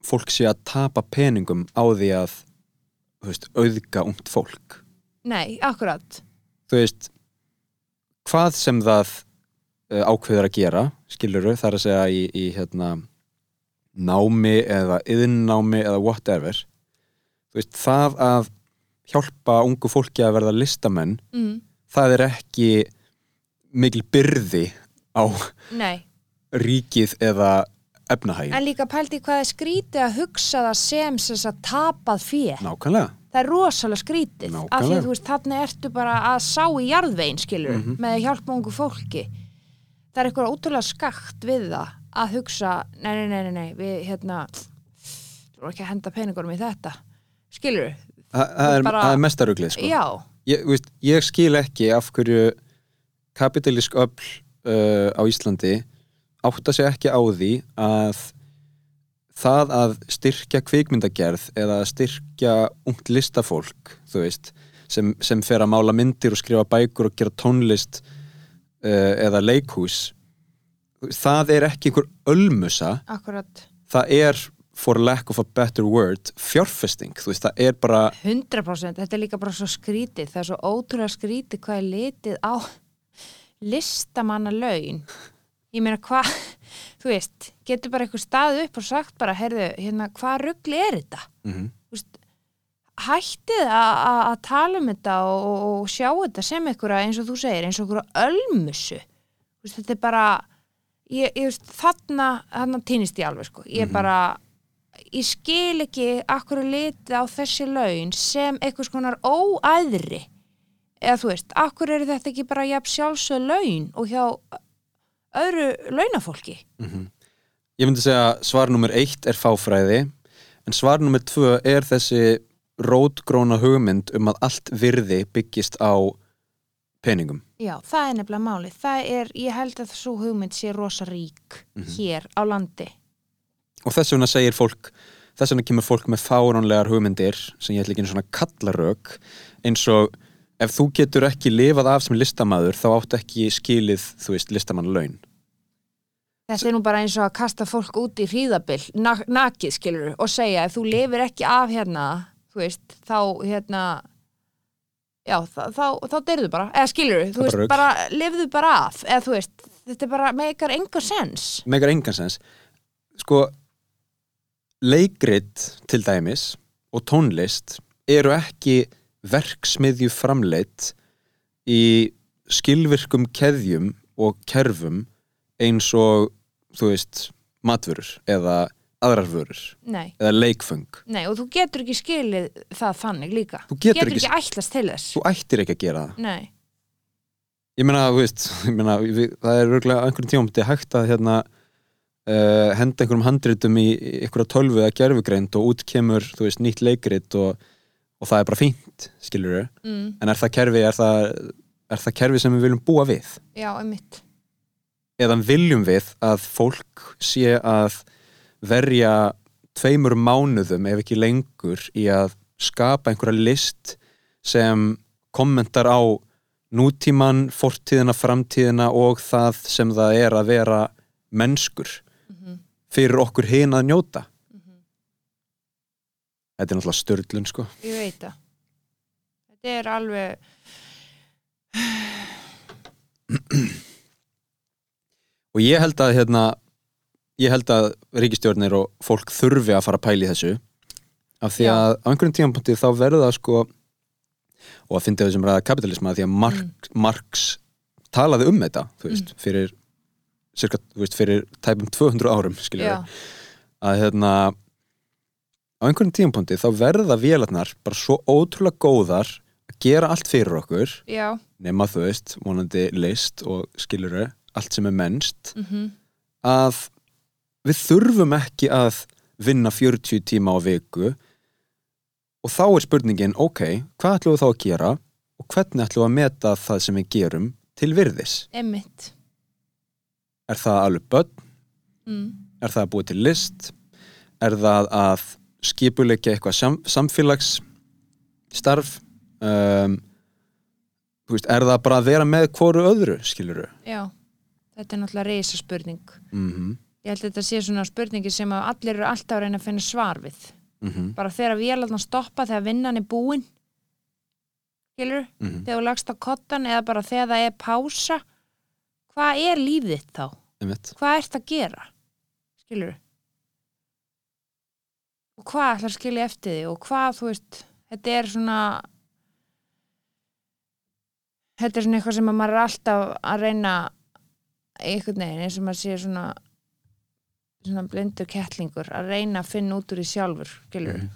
fólk sé að tapa peningum á því að veist, auðga ungt fólk nei, akkurat þú veist hvað sem það uh, ákveður að gera skiluru, það er að segja í, í hérna, námi eða yðinnámi eða whatever þú veist, það að hjálpa ungu fólki að verða listamenn mm. það er ekki mikil byrði á nei ríkið eða efnahægin En líka pældi hvað er skrítið að hugsa það sem sem að tapað fyrir. nákvæmlega Það er rosalega skrítið. Af því Nákvæmlega. að þú veist, þarna ertu bara að sá í jarðvegin, skilur, Mhm. með að hjálpa ungu fólki. Það er eitthvað ótrúlega skakt við það að hugsa, nei, nei, nei, nei, við, hérna, þú erum ekki að henda peningurum í þetta. Skilur, Þa, það, er, bara- það er mestaruglið sko. já, ég, veist, ég skil ekki af hverju kapitalísk öll uh, á Íslandi átta sig ekki á því að það að styrkja kvikmyndagerð eða að styrkja ungt listafólk veist, sem, sem fer að mála myndir og skrifa bækur og gera tónlist uh, eða leikhús það er ekki einhver ölmusa. Akkurat. það er for lack of a better word fjárfesting, þú veist, það er bara 100% þetta er líka bara svo skrítið. Það er svo ótrúlega skrítið hvað er litið á listamanna laun ég meina hvað <laughs> þú veist, getur bara eitthvað staðið upp og sagt bara, heyrðu, hérna, hvað ruggli er þetta? Mm Þú veist, hættið að að- að tala um þetta og, og, sjá þetta sem einhverja eins og þú segir, eins og einhverja ölmusu. Veist, þetta er bara ég, ég veist, þarna þarna týnist ég alveg sko, ég bara ég skil ekki akkur er litið á þessi laun sem einhvers konar óæðri eða þú veist, akkur eru þetta ekki bara jafn sjálfsög laun og hjá öðru launafólki Ég myndi segja að svar nummer eitt er fáfræði en svar nummer tvö er þessi rótgróna hugmynd um að allt virði byggist á peningum. Já, það er nefnilega málið. Það er, ég held að svo hugmynd sé rosa rík hér á landi. Og þess vegna segir fólk, þess vegna kemur fólk með fáránlegar hugmyndir sem ég ætla ekki einu svona kallarök eins og ef þú getur ekki lifað af sem listamaður þá áttu ekki skilið, þú veist, listamannlaun. Þetta er nú bara eins og að kasta fólk út í hríðabill, na nakið skilur og segja ef þú lifir ekki af hérna, þú veist, þá hérna, já, þá, þá, þá deyrðu bara, eða skilur þú veist, bara lifðu bara af, eða þú veist, þetta er bara meikar enga sens. Megar engansens. Sko, leikrit til dæmis og tónlist eru ekki verksmiðju framleitt í skilvirkum keðjum og kerfum eins og, þú veist, matvörur eða aðrar vörur Nei, eða leikföng. nei, og þú getur ekki skilið það þannig líka. Þú getur ekki, ekki- ætlast til þess. Þú ættir ekki að gera það. Nei, Ég meina, þú veist, <laughs> meina, við, það er örgulega einhvern tímum hægt að hérna uh, henda einhverjum handritum í einhverja tölvu eða gerfugreind og út kemur, þú veist, nýtt leikrit og, og það er bara fínt, skilur við. mm, En er það kerfi, er það, er það kerfi sem við viljum búa við? já, einmitt. Eða viljum við að fólk sé að verja tveimur mánuðum ef ekki lengur í að skapa einhverja list sem kommentar á nútíman, fortíðina, framtíðina og það sem það er að vera mennskur Mhm. fyrir okkur hin að njóta. Þetta er náttúrulega störlun sko. Ég veit það. Þetta er alveg, Og ég held að hérna, ég held að ríkistjórnir og fólk þurfi að fara að pæla í þessu af því að á einhverjum tímapunkti þá verður það sko og að fyndi þau sem ræða kapitalisma því að Marx, Marx talaði um þetta veist, Mm. fyrir cirka, veist, fyrir tæpum 200 árum að hérna á einhvern tímapunkti þá verða vélarnar bara svo ótrúlega góðar að gera allt fyrir okkur já nema þú veist, vonandi list og skiluru, allt sem er mennst mm að við þurfum ekki að vinna 40 tíma á viku og þá er spurningin ok, hvað ætlum við þá að gera og hvernig ætlum við að meta það sem við gerum til virðis? Emmitt Er það alveg börn? mm. Er það að búið til list? Er það að skipuleikja eitthvað sam samfélagsstarf? Um, þú veist, er það bara að vera með hvoru öðru, skiluru? Já, þetta er náttúrulega reysa spurning Mm Ég held að þetta sé svona spurningi sem að allir eru alltaf að reyna að finna svar við -hmm. bara þegar vélarnar stoppa þegar vinnan er búin skilur, Mm -hmm. þegar þú lagst á kottan eða bara þegar það er pása hvað er lífið þitt þá? Hvað ert að gera? Skilur og hvað ætlar að skilja eftir því og hvað, þú veist, þetta er svona þetta er svona eitthvað sem að maður er alltaf að reyna einhvern veginn eins og maður sé svona svona blindur kettlingur að reyna að finna út úr því sjálfur Mhm.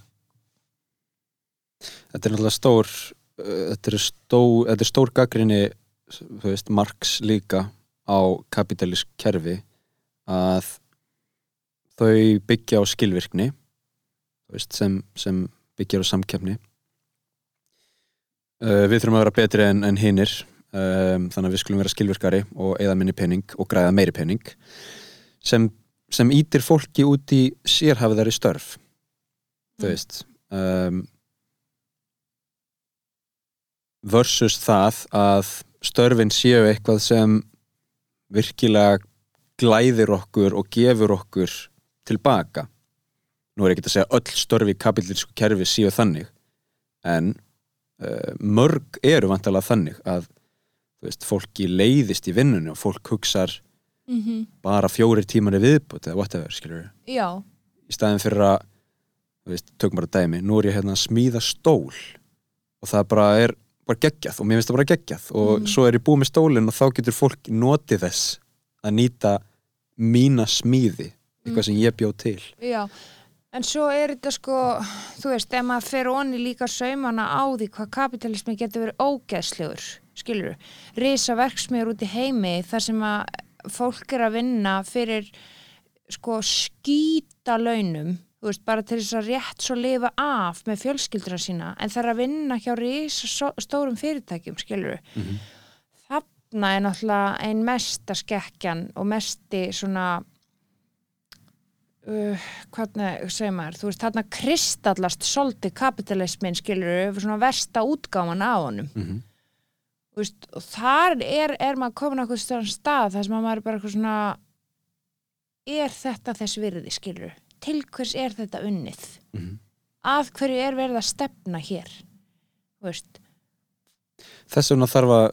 Þetta er náttúrulega stór uh, þetta er stór, stór gaggrinni Marx líka á kapitalísk kerfi að þau byggja á skilvirkni veist, sem, sem byggja á samkefni uh, Við þurfum að vera betri en, en hinnir um, þannig að við skulum vera skilvirkari og eða minni pening og græða meiri pening sem, sem ítir fólki út í sérhafiðari störf þú Mm. veist um, versus það að störfin séu eitthvað sem virkilega glæðir okkur og gefur okkur tilbaka nú er ekki að segja öll störfi í kapitalísku kerfi séu þannig en uh, mörg eru vantalega þannig að þú veist, fólki leiðist í vinnunni og fólk hugsar mm -hmm. bara fjórir tímar í viðbútt eða whatever, skilur Já, í staðin fyrir að þú veist, tökum bara dæmi, nú er ég hérna að smíða stól og það bara er bara geggjað og mér finnst það bara geggjað og Mhm. svo er ég búið með stólinn og þá getur fólk notið þess að nýta mína smíði eitthvað sem ég bjóð til já En svo er þetta sko, þú veist, ef maður fer onni líka saumana á því hvað kapitalismi getur verið ógeðslegur, skilur risa verksmiður út í heimi þar sem að fólk er að vinna fyrir sko skýta launum, þú veist, bara til þess að rétt svo lifa af með fjölskyldra sína, en það er að vinna hjá risa stórum fyrirtækjum, skilur Mhm. þarna er náttúrulega ein mesta skekkjan og mesti svona uh, hvernig segir maður, þú veist, þarna kristallast solti kapitalismin skilur svona versta útgáman á honum. Mm -hmm. þú veist, og þar er, er maður komin á eitthvað stöðan stað þar sem að maður er bara eitthvað svona er þetta þess virði skilur til hvers er þetta unnið? Mhm. að hverju er verið að stefna hér? Þú veist. Þess vegna þarf að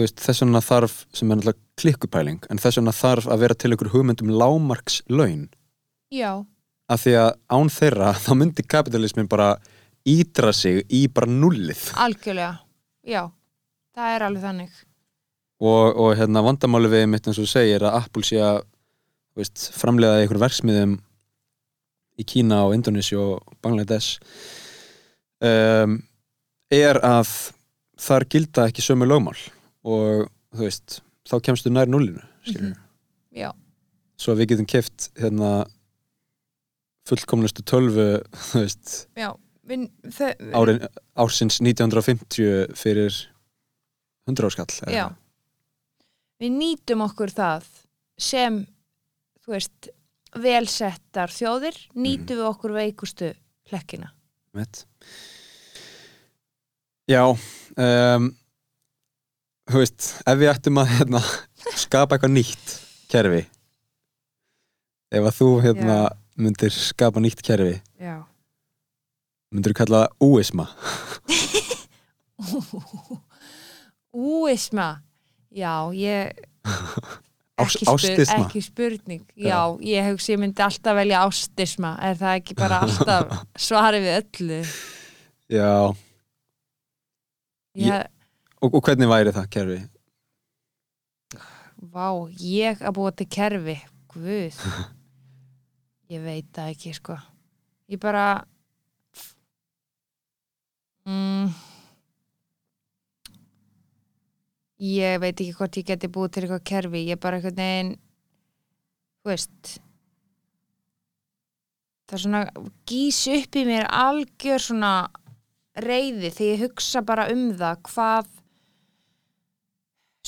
veist, þess vegna þarf sem er náttúrulega klikkupæling en þess vegna þarf að vera til ykkur hugmyndum lámarks laun já, af því að án þeirra <laughs> þá myndi kapitalismin bara ídra sig í bara nullið. Algjörlega. Já, það er alveg þannig. Og, og hérna vandamáli við mitt eins og segir að Apple sé að veist, framleiða einhver verksmiðum í Kína og Indonési og Bangladesh um, er að þar gilda ekki sömu lögmál. Og þú veist þá kemstu nær nullinu mm já, svo við getum keft hérna fullkomlustu tölvu <laughs> veist, já við, þau, árin, ársins 1950 fyrir 100 áskall Já. við nýtum okkur það sem þú veist, velsettar þjóðir nýtum við okkur veikustu hlekkina Mitt. Já um, þú veist ef við ættum að hérna, <laughs> skapa eitthvað nýtt kerfi ef að þú hérna. Myndir skapa nýtt kerfi. Já. Myndir þú kalla það úisma? <laughs> Úisma? Já, ég <laughs> ekki, ástisma? ekki spurning. Já, ég hugsi ég myndi alltaf velja ástisma. Er það ekki bara <laughs> alltaf svari við öllu? Já, ég, og, og hvernig væri það kerfi? Vá, ég að búa til kerfi. Guð Ég veit það ekki, sko. Ég bara mm, Ég veit ekki hvort ég geti búið til eitthvað kerfi. Ég bara einhvern veginn Þú veist Það er svona gís upp í mér algjör svona reyði þegar ég hugsa bara um það hvað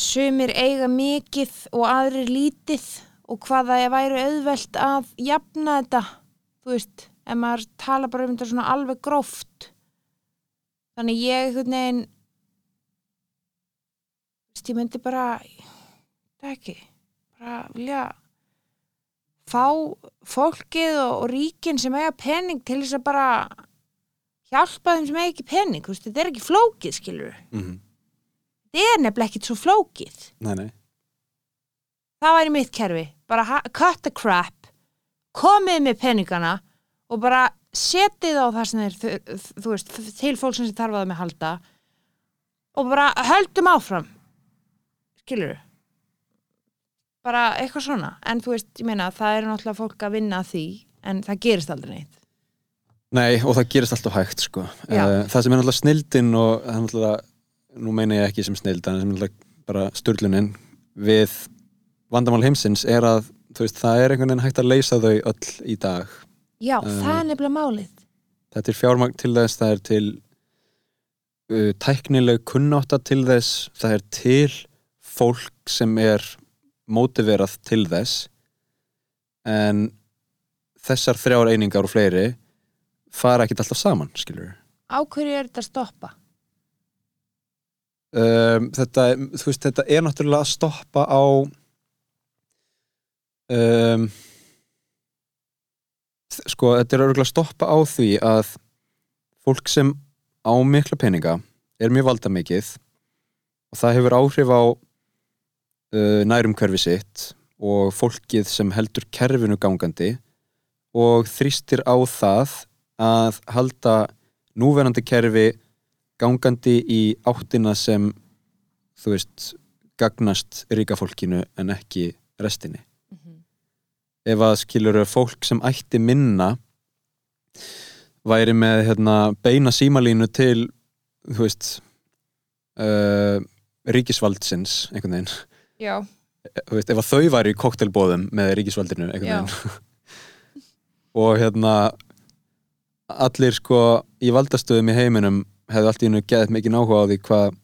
sumir eiga mikið og aðrir lítið og hvað það væri auðvelt að jafna þetta þú veist, ef maður tala bara um þetta svona alveg gróft. Þannig ég einhvern veginn þú veist, ég myndi bara það ekki bara vilja fá fólkið og, og ríkin sem eiga pening til þess að bara hjálpa þeim sem eiga ekki pening þú veist, þetta er ekki flókið skilur mm þetta er nefnilega ekkit svo flókið. Nei, nei, það væri mitt kerfi, bara cut the crap komið með peningana og bara setið á það sem þeir þú veist, til fólk sem þarf að það með halda og bara höldum áfram. Skilur bara eitthvað svona. En þú veist, ég meina, það er náttúrulega fólk að vinna því en það gerist aldrei neitt. Nei og það gerist alltaf hægt sko. Eh, það sem er náttúrulega snildin og það er náttúrulega, nú meina ég ekki sem snild sem er náttúrulega bara sturlunin við vandamál heimsins er að veist, það er einhvern veginn hægt að leysa þau öll í dag. Já, Um, það er nefnilega málið. þetta er fjármagn til þess, það er til uh, tæknileg kunnáta til þess, það er til fólk sem er mótiverað til þess. En þessar þrjár einingar og fleiri fara ekkert alltaf saman, skilur á hverju er þetta að stoppa? um, þetta, veist, þetta er náttúrulega að stoppa á um, sko, þetta er örgulega að stoppa á því að fólk sem á mikla peninga er mjög valda mikið og það hefur áhrif á uh, nærum hverfi sitt og fólkið sem heldur kerfinu gangandi og þrýstir á það að halda núverandi kerfi gangandi í áttina sem þú veist gagnast ríka fólkinu en ekki restinni ef að skilur fólk sem ætti minna væri með hérna, beina símalínu til þú veist uh, ríkisvaldsins einhvern veginn. Já, þú veist, ef að þau væri í koktelbóðum með ríkisvaldinu einhvern veginn. <laughs> Og hérna allir sko í valdastöðum í heiminum hefði allt í hennu geðið mikið náhuga á því hvað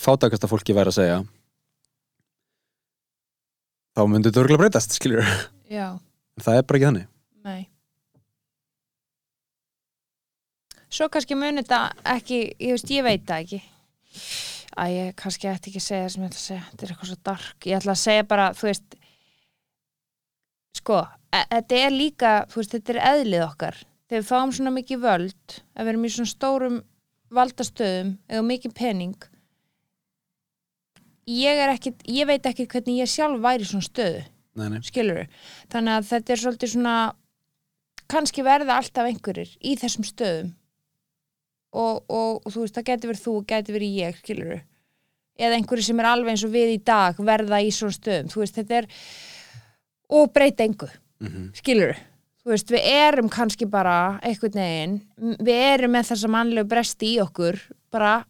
fátakasta fólki væri að segja þá myndi þetta örgulega breytast, skiljur já, en það er bara ekki þannig. Nei. Svo kannski muni þetta ekki, ég veist, ég veit það ekki. Að ég kannski ætti ekki að segja það sem ég ætla að segja, þetta er eitthvað svo dark. Ég ætla að segja bara, þú veist sko, e- þetta er líka veist, þetta er eðlið okkar. Þegar við fáum svona mikið völd að við erum í svona stórum valdastöðum eða mikið pening ég er ekki ég veit ekki hvernig ég sjálf væri í svona stöðu nei, nei. þannig að þetta er svolítið svona kannski verða alltaf einhverjir í þessum stöðum. Og, og, og þú veist, það getur verið þú og getur verið ég, skilur eða einhverjir sem er alveg eins og við í dag verða í svona stöðum, veist, þetta er og breyta engu Mm skilur þú veist, við erum kannski bara einhvern veginn, við erum með þessa mannlegu bresti í okkur bara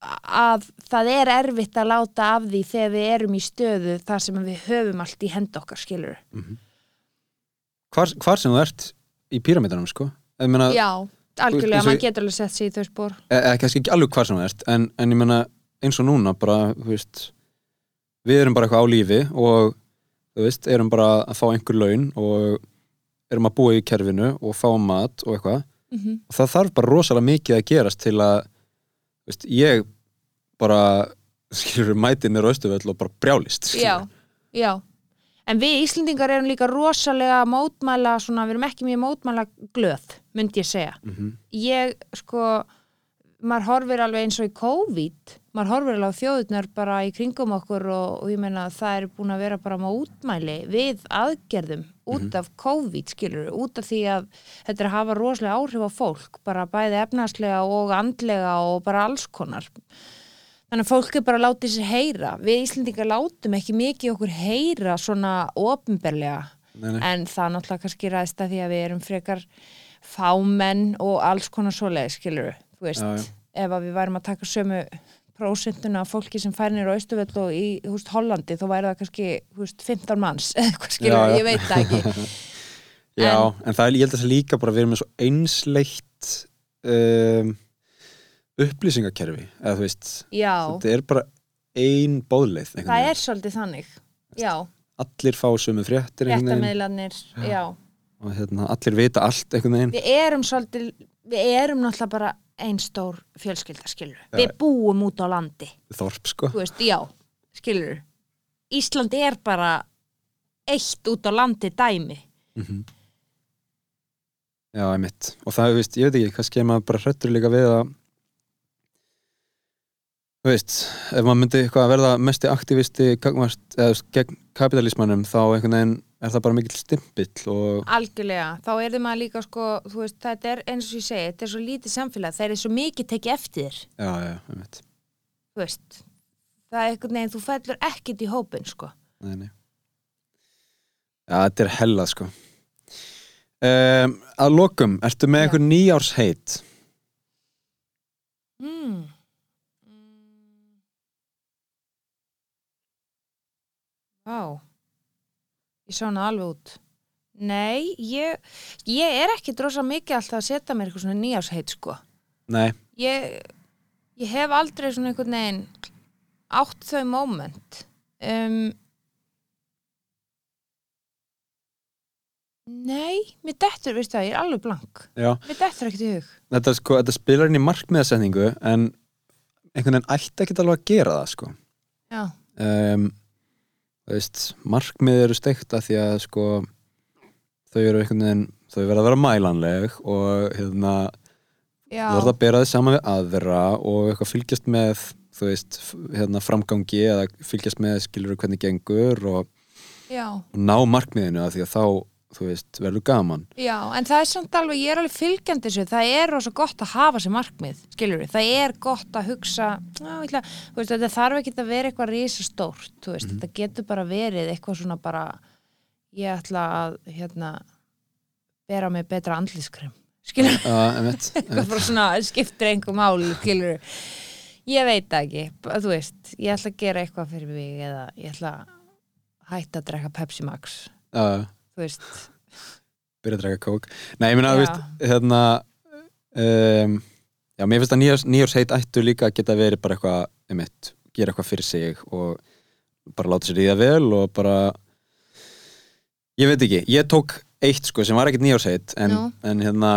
að það er erfitt að láta af því þegar við erum í stöðu þar sem við höfum allt í hend okkar, skilur hvar, hvar sem þú ert í píramítanum sko. Meina, Já, algjörlega, maður getur alveg sett sig í þau spór e e kannski ekki alveg hvar sem þú ert en, en ég meina eins og núna bara, veist við erum bara eitthvað á lífi og veist, erum bara að fá einhver laun og erum að búa í kerfinu og fá mat og eitthvað. Mm -hmm. og það þarf bara rosalega mikið að gerast til að veist, ég bara skilur mætið mér á Östuvöll og bara brjálist skilurðu. Já, já En við Íslendingar erum líka rosalega mótmæla, svona, við erum ekki mjög mótmæla glöð, myndi ég segja Mhm. ég sko maður horfir alveg eins og í COVID maður horfir alveg á þjóðurnar bara í kringum okkur og, og ég meina að það er búin að vera bara mótmæli við aðgerðum út af COVID skilur, út af því að þetta er að hafa rosalega áhrif á fólk bara bæði efnarslega og andlega og bara alls konar Þannig að fólk er bara að láta sér heyra. Við Íslendingar látum ekki mikið okkur heyra svona ofinberlega. En það náttúrulega kannski ræðist að því að við erum frekar fámenn og alls konar svoleið, skilur Þú veist, Já, já. ef að við værum að taka sömu prósentuna af fólki sem fær nýra á Östuvöll og í veist, Hollandi, þá væri það kannski veist, 15 manns, <laughs> skilur, Já, já. ég veit það ekki. <laughs> Já, en, það er, ég held að það líka bara erum með svo einsleitt um, upplýsingakerfi eða þú veist, Já, þetta er bara ein bóðleið það veginn. er svolítið þannig. Allir fá sömu fréttir einhvern veginn réttameðlanir, já. og hérna, allir vita allt einhvern veginn Við erum svolítið, við erum náttúrulega bara ein stór fjölskylda, skilur. Við búum út á landi, þorp sko þú veist, já, skilur. Ísland er bara eitt út á landi dæmi. mm Já, einmitt og það, veist, ég veit ekki, kannski er maður bara hrættur líka við að þú veist, ef maður myndi verða mesti aktivisti gegn kapitalismannum þá einhvern veginn er það bara mikill stimpill og Algjörlega, þá er þið maður líka sko, þú veist, þetta er eins og ég segi, þetta er svo lítið samfélag, það er svo mikið tekið eftir já, já, einmitt þú veist. Það er einhvern veginn, þú fellur ekkit í hópin, sko. nei, nei. Já, þetta er hella sko um, Að lokum, ertu með einhver nýjárs heit? Mm. Vá, ég sá hana alveg út. Nei, ég, ég er ekki drosa mikið alltaf að setja mér eitthvað svona nýjásheit, sko. Nei, Ég, ég hef aldrei svona einhvern veginn átt þau moment. Um, nei, mér dettur, veistu það, ég er alveg blank. já Mér dettur ekkert í hug. þetta, sko, þetta spilar inn í markmiðasetningu en einhvern veginn ætti ekkert alveg að gera það sko Já, um, veist, markmið eru steikt að því að sko þau eru einhvern veginn þau verða að vera mælanleg og hérna já, þú verða að bera þið saman við aðra og eitthvað fylgjast með þú veist, hérna framgangi eða fylgjast með skilur hvernig gengur og, og ná markmiðinu að því að þá, þú veist, verður gaman. Já, en það er samt alveg, ég er alveg fylgjandi þessu, það er rosa gott að hafa sér markmið, skilur við, það er gott að hugsa, ég ætla, veist, þetta þarf ekki að vera eitthvað risastórt, þú veist, þetta getur bara verið eitthvað svona bara, ég ætla að, hérna, bera mig betra andlískrem, skilur við, uh, <laughs> eitthvað bara svona, skiptir einhver máli, skilur við, ég veit það ekki, þú veist, ég ætla að gera eitthvað fyrir mig eða ég ætla að hætta að drekka Pepsi Max, Uh, þú veist, byrja að draka kók. Nei, ég Já. þú veist, hérna um, Já, mér finnst að nýjárs, nýjársheit ættu líka að geta verið bara eitthvað, einmitt, gera eitthvað fyrir sig og bara láta sér í það vel og bara ég veit ekki, ég tók eitt sko sem var ekkert nýjársheit en, en hérna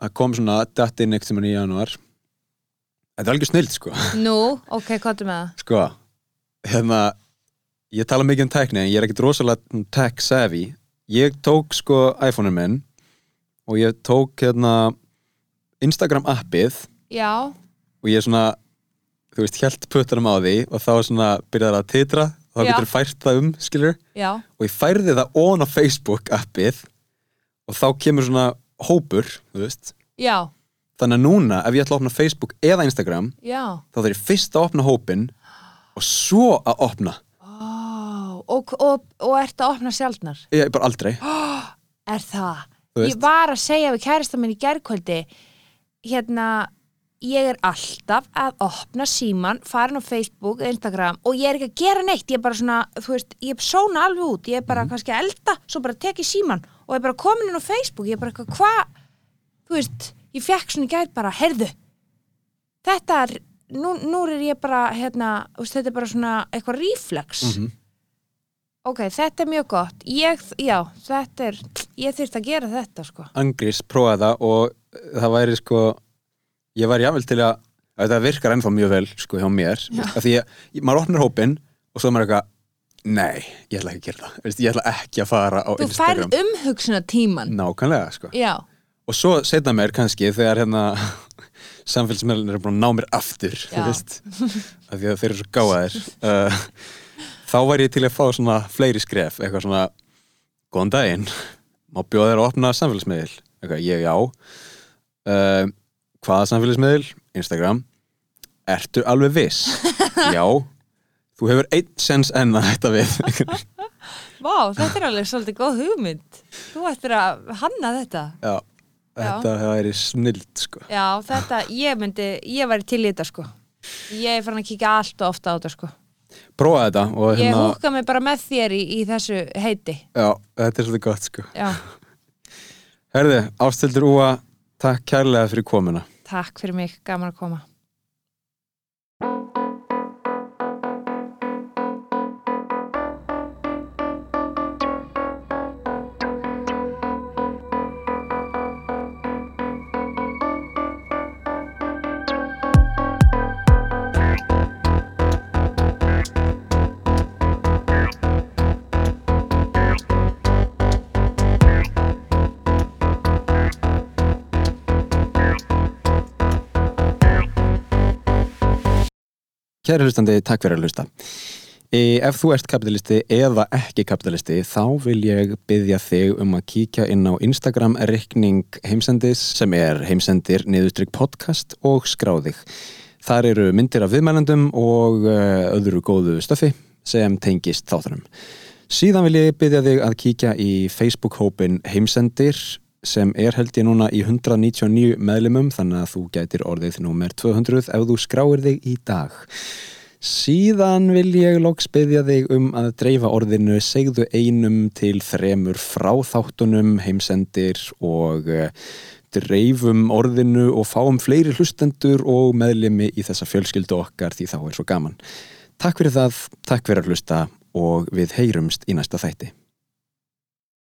að kom svona datt inn ekkert sem í janúar. Þetta er algjör snilt sko. <laughs> Nú, ok, hvað er með það? sko, hérna ég tala mikið um tækni en ég er ekkert rosalega tech savvy ég tók sko iPhone-un minn og ég tók hérna Instagram appið Já, og ég svona þú veist, hjælt puttanum á því og þá svona byrjaði það að titra og þá Já. getur fært það um, skilur já, og ég færði það on á Facebook appið og þá kemur svona hópur, þú veist. Já, þannig að núna, ef ég ætla að opna Facebook eða Instagram, já. þá þarf ég fyrst að opna hópin og svo að opna og, og, og ert að opna sjaldnar? Ég bara aldrei. <gasps> Er það? Ég var að segja við kærasta minn í gærkvöldi hérna ég er alltaf að opna síman farin á Facebook, Instagram og ég er ekki að gera neitt, ég er bara svona þú veist, ég sóna alveg út, ég er bara kannski að elda svo bara tek ég síman og ég er bara komin inn á Facebook, ég er bara eitthvað, hvað þú veist, ég fekk svona í gær bara heyrðu, þetta er nú, nú er ég bara, hérna þetta er bara svona eitthvað reflex. Mhm. Ok, þetta er mjög gott. Ég, já, þetta er ég þyrft að gera þetta, sko. Angris prófaði það og það væri sko ég væri jáfnvel til að að þetta virkar ennþá mjög vel sko hjá mér. Af því að maður opnar hópin og svo er maður eitthvað nei, ég ætla ekki að gera það. Veist, ég ætla ekki að fara á þú Instagram færð umhugsuna tíman nákvæmlega sko. Já, og svo setna mér kannski þegar hérna <laughs> samfélagsmeðlunir er búin að ná mér aftur þú Já. veist, af því að þeir eru svo gáðaðir uh, <laughs> þá væri ég til að fá svona fleiri skref, eitthvað svona góðan daginn, má bjóða þér að opna samfélagsmeðil, eitthvað, ég já. Uh, hvaða samfélagsmeðil Instagram. Ertu alveg viss? <laughs> Já, þú hefur einn sens enn að hætta við. <laughs> Vá, þetta er alveg svolítið góð hugmynd. Þú ættir að hanna þetta. Já, þetta væri snild sko. Já, þetta, ég myndi, ég væri til í þetta sko. Ég er farin að kíkja allt og ofta á þetta sko Prófa þetta og Ég hérna húka mig bara með þér í, í þessu heiti. Já, þetta er svolítið gott sko. Já, Herði, ástildur Úa, takk kærlega fyrir komuna. Takk fyrir mig, gaman að koma Kæri hlustandi, takk fyrir að hlusta. Ef þú ert kapitalisti eða ekki kapitalisti þá vil ég byggja þig um að kíkja inn á Instagram reikning heimsendis sem er heimsendir niðurstrykk podcast og skráðig. Þar eru myndir af viðmælendum og uh, öðru góðu stöfi sem tengist þáttunum. Síðan vil ég byggja þig að kíkja í Facebook-hópin heimsendir sem er held ég núna í 199 meðlumum þannig að þú gætir orðið nummer 200 ef þú skráir þig í dag. Síðan vil ég loks byggja þig um að dreifa orðinu segðu einum til þremur frá þáttunum, heimsendir og uh, dreifum orðinu og fáum fleiri hlustendur og meðlimi í þessa fjölskyldu okkar því þá er svo gaman. Takk fyrir það, takk fyrir að hlusta og við heyrumst í næsta þætti.